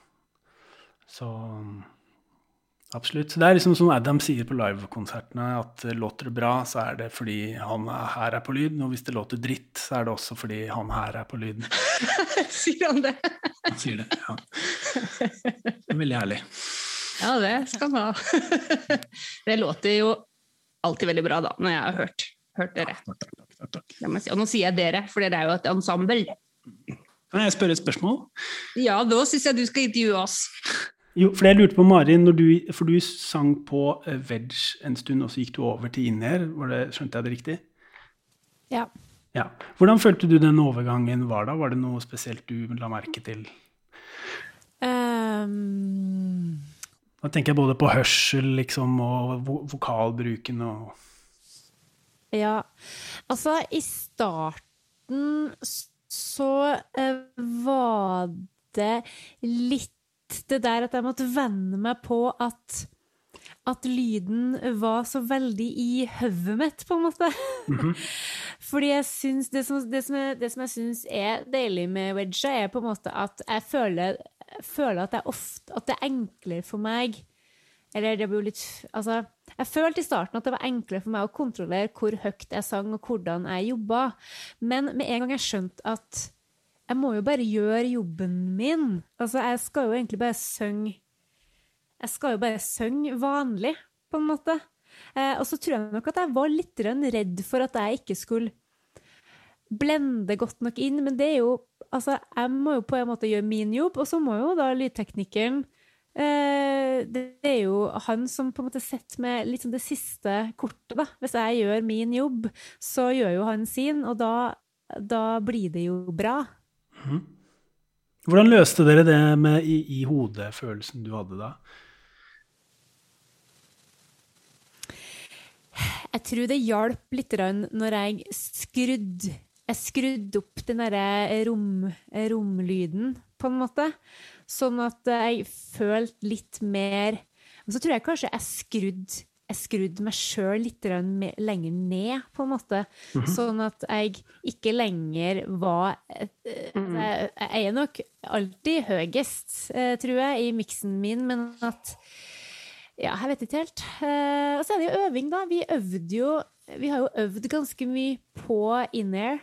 Så Absolutt. Det er liksom som Adam sier på livekonsertene, at låter det bra, så er det fordi han er, her er på lyd. Og hvis det låter dritt, så er det også fordi han her er på lyd. [laughs] Sier han det? Han sier det, ja. Det er veldig ærlig. Ja, det skal han ha. [laughs] Det låter jo alltid veldig bra, da, når jeg har hørt, hørt dere. Ja, takk, takk, takk, si. Og nå sier jeg dere, for dere er jo et ensemble. Kan jeg spørre et spørsmål? Ja, da syns jeg du skal intervjue oss. Jo, for jeg lurte på, Mari, når du, for du sang på eh, Veg en stund, og så gikk du over til Inner, skjønte jeg det riktig? Ja. Ja. Hvordan følte du den overgangen var da? Var det noe spesielt du la merke til? Um... Da tenker jeg både på hørsel liksom, og vokalbruken og Ja, altså i starten så uh, var det litt det der at jeg måtte venne meg på at at lyden var så veldig i hodet mitt, på en måte. [laughs] Fordi jeg syns det som, det som, jeg, det som jeg syns er deilig med wedge, er på en måte at jeg føler, føler at, jeg ofte, at det er enklere for meg eller det blir jo litt Altså, jeg følte i starten at det var enklere for meg å kontrollere hvor høyt jeg sang, og hvordan jeg jobba. Men med en gang jeg skjønte at jeg må jo bare gjøre jobben min Altså, jeg skal jo egentlig bare synge Jeg skal jo bare synge vanlig, på en måte. Eh, og så tror jeg nok at jeg var litt redd for at jeg ikke skulle blende godt nok inn, men det er jo Altså, jeg må jo på en måte gjøre min jobb, og så må jo da lydteknikeren eh, Det er jo han som på en måte setter med litt sånn det siste kortet, da. Hvis jeg gjør min jobb, så gjør jo han sin, og da, da blir det jo bra. Hvordan løste dere det med i, i hodet-følelsen du hadde da? Jeg tror det hjalp litt når jeg skrudde jeg skrudde opp den derre rom, romlyden, på en måte. Sånn at jeg følte litt mer Men så tror jeg kanskje jeg skrudde jeg skrudd meg sjøl litt lenger ned, på en måte. Sånn at jeg ikke lenger var eh, altså, jeg, jeg er nok alltid høyest, eh, tror jeg, i miksen min, men at ja, jeg vet ikke helt. Eh, og så er det jo øving, da. Vi øvde jo Vi har jo øvd ganske mye på in-air.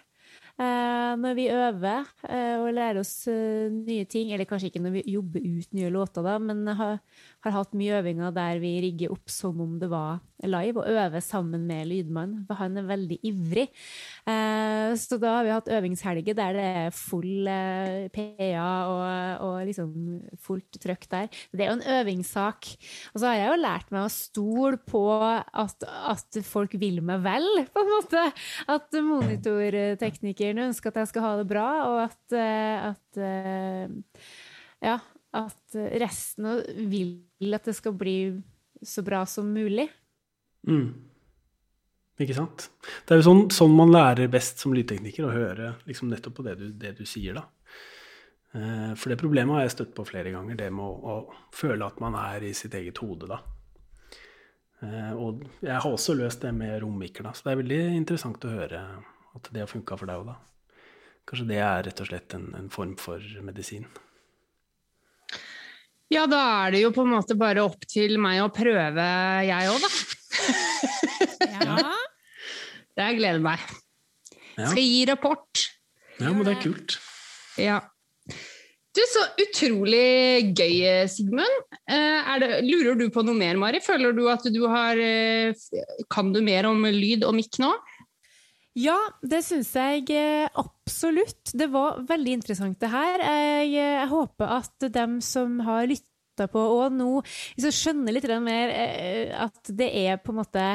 Uh, når vi øver uh, og lærer oss nye ting, eller kanskje ikke når vi jobber ut nye låter, da, men har, har hatt mye øvinger der vi rigger opp som om det var live, og øver sammen med lydmannen, for han er veldig ivrig. Eh, så da har vi hatt øvingshelger der det er full eh, PA og, og liksom fullt trøkk der. Det er jo en øvingssak. Og så har jeg jo lært meg å stole på at, at folk vil meg vel, [laughs] på en måte. At monitorteknikeren ønsker at jeg skal ha det bra, og at, eh, at ja, at resten vil at det skal bli så bra som mulig. Mm. Ikke sant? Det er jo sånn, sånn man lærer best som lydtekniker, å høre liksom nettopp på det du, det du sier, da. Eh, For det problemet har jeg støtt på flere ganger, det med å, å føle at man er i sitt eget hode, da. Eh, Og jeg har også løst det med rommikker, da, så det er veldig interessant å høre at det har funka for deg òg, da. Kanskje det er rett og slett en, en form for medisin. Ja, da er det jo på en måte bare opp til meg å prøve, jeg òg, da. [laughs] Ja. Jeg gleder meg. Ja, Skal gi rapport. ja men det er kult. Ja. Du, Så utrolig gøy, Sigmund. Eh, Er det, lurer du på noe mer, Mari? Føler du at du har eh, Kan du mer om lyd og mikk nå? Ja, det syns jeg eh, absolutt. Det var veldig interessant, det her. Jeg, eh, jeg håper at dem som har lytta på og nå skjønner litt mer eh, at det er på en måte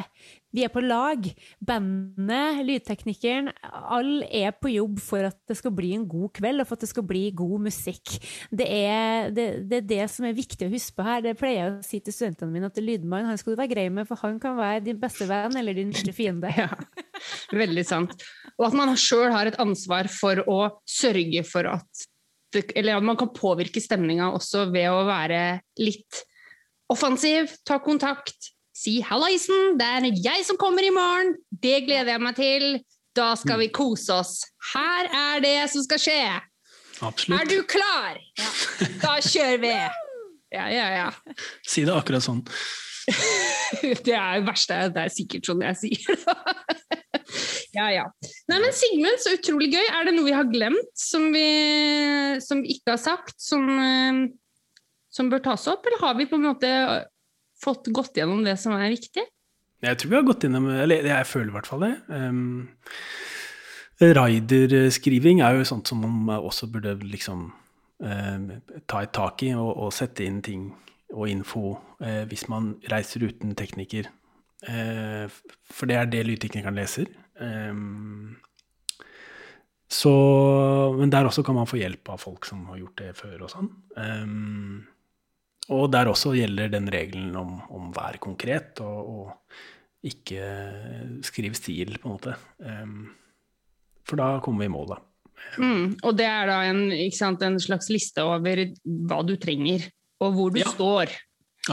Vi er på lag. Bandet, lydteknikeren, alle er på jobb for at det skal bli en god kveld, og for at det skal bli god musikk. Det er det, det, er det som er viktig å huske på her. Det pleier jeg å si til studentene mine, at lydmannen han skal du være grei med, for han kan være din beste venn eller din verste fiende. [laughs] Ja, veldig sant. Og at man sjøl har et ansvar for å sørge for at Eller at man kan påvirke stemninga også ved å være litt offensiv, ta kontakt, si 'hallaisen, det er jeg som kommer i morgen', det gleder jeg meg til. Da skal vi kose oss. Her er det som skal skje. Er du klar? Da kjører vi! Ja, ja, ja. Si det akkurat sånn. [laughs] Det er det verste. Det er sikkert sånn jeg sier det. [laughs] Ja, ja. Nei, men Sigmund, så utrolig gøy. Er det noe vi har glemt som vi, som vi ikke har sagt, som, eh, som bør tas opp? Eller har vi på en måte fått gått gjennom det som er viktig? Jeg tror vi har gått gjennom Eller jeg føler i hvert fall det. Um, Riderskriving er jo sånt som man også burde liksom um, ta et tak i og, og, sette inn ting og info uh, hvis man reiser uten tekniker. Uh, for det er det lydteknikeren leser. Um, så, men der også kan man få hjelp av folk som har gjort det før og sånn. Um, og der også gjelder den regelen om, om vær konkret og, og ikke skriv stil, på en måte. Um, for da kommer vi i mål, da. Mm, og det er da en, sant, en, slags liste over hva du trenger, og hvor du ja, står.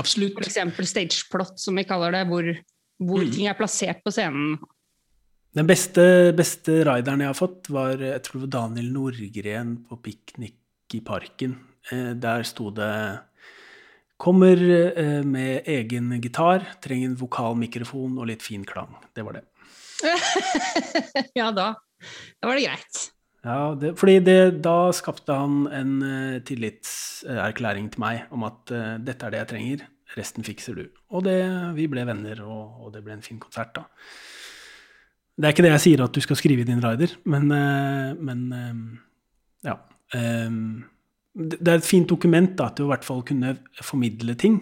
Absolutt. F.eks. stageplot, som vi kaller det, hvor, hvor mm. ting er plassert på scenen. Den beste, beste rideren jeg har fått, var jeg tror det var Daniel Nordgren på piknik i parken. Eh, der sto det Kommer eh, med egen gitar, trenger en vokalmikrofon og litt fin klang. Det var det. [laughs] ja, da. Da var det greit. Ja, det, fordi det, da skapte han en uh, tillitserklæring til meg om at uh, dette er det jeg trenger, resten fikser du. Og det, vi ble venner, og, og det ble en fin konsert, da. Det er ikke det jeg sier at du skal skrive i din rider, men, uh, men ja. Eh, det er et fint dokument da, til å i hvert fall kunne formidle ting.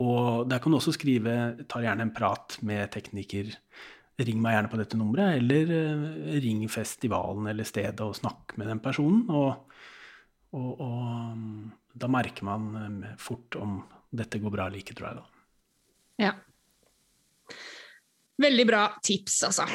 Og der kan du også skrive ta gjerne en prat med tekniker. Ring meg gjerne på dette nummeret, eller ring festivalen eller stedet og snakk med den personen. Og, og, og da merker man fort om dette går bra eller ikke, tror jeg. da. Ja. Veldig bra tips, altså.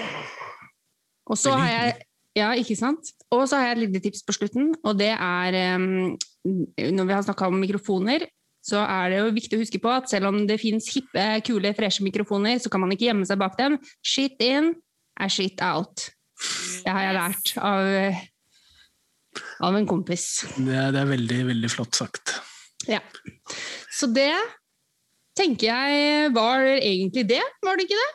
Og så har jeg ja, ikke sant? Og så har jeg et lite tips på slutten, og det er um, Når vi har snakka om mikrofoner, så er det jo viktig å huske på at selv om det fins hippe, kule, freshe mikrofoner, så kan man ikke gjemme seg bak dem. Shit in er shit out. Det har jeg lært av, av en kompis. Det er, det er veldig, veldig flott sagt. Ja. Så det tenker jeg var egentlig det, var det ikke det?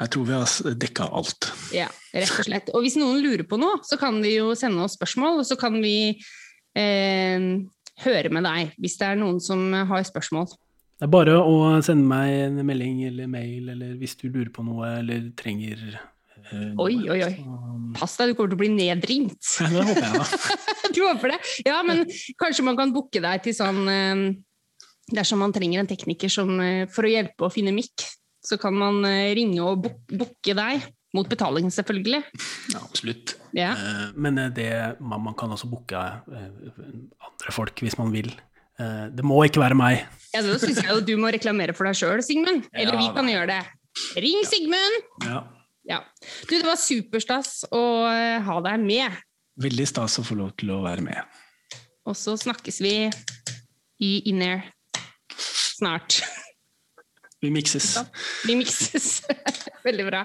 Jeg tror vi har dekka alt. Ja, rett og slett. Og hvis noen lurer på noe, så kan de jo sende oss spørsmål, og så kan vi eh, høre med deg hvis det er noen som har spørsmål. Det er bare å sende meg en melding eller mail, eller hvis du lurer på noe eller trenger eh, Oi, oi, oi. Pass deg, du kommer til å bli nedringt. det håper jeg, da. [laughs] du håper det? Ja, men kanskje man kan booke deg til sånn eh, Dersom man trenger en tekniker som, eh, for å hjelpe å finne mikk, så kan man eh, ringe og booke deg. Mot betaling, selvfølgelig. Ja, absolutt. Ja. Eh, men eh, det, man, man kan også booke andre folk hvis man vil. Det må ikke være meg. Ja, Da syns jeg jo du må reklamere for deg sjøl, Sigmund. Eller ja, vi kan gjøre det. Ring Sigmund! Ja. ja. Du, det var superstas å ha deg med. Veldig stas å få lov til å være med. Og så snakkes vi i In-Air snart. Vi mikses. Vi mikses. Veldig bra.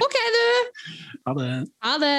OK, du. Ha det. Ha det.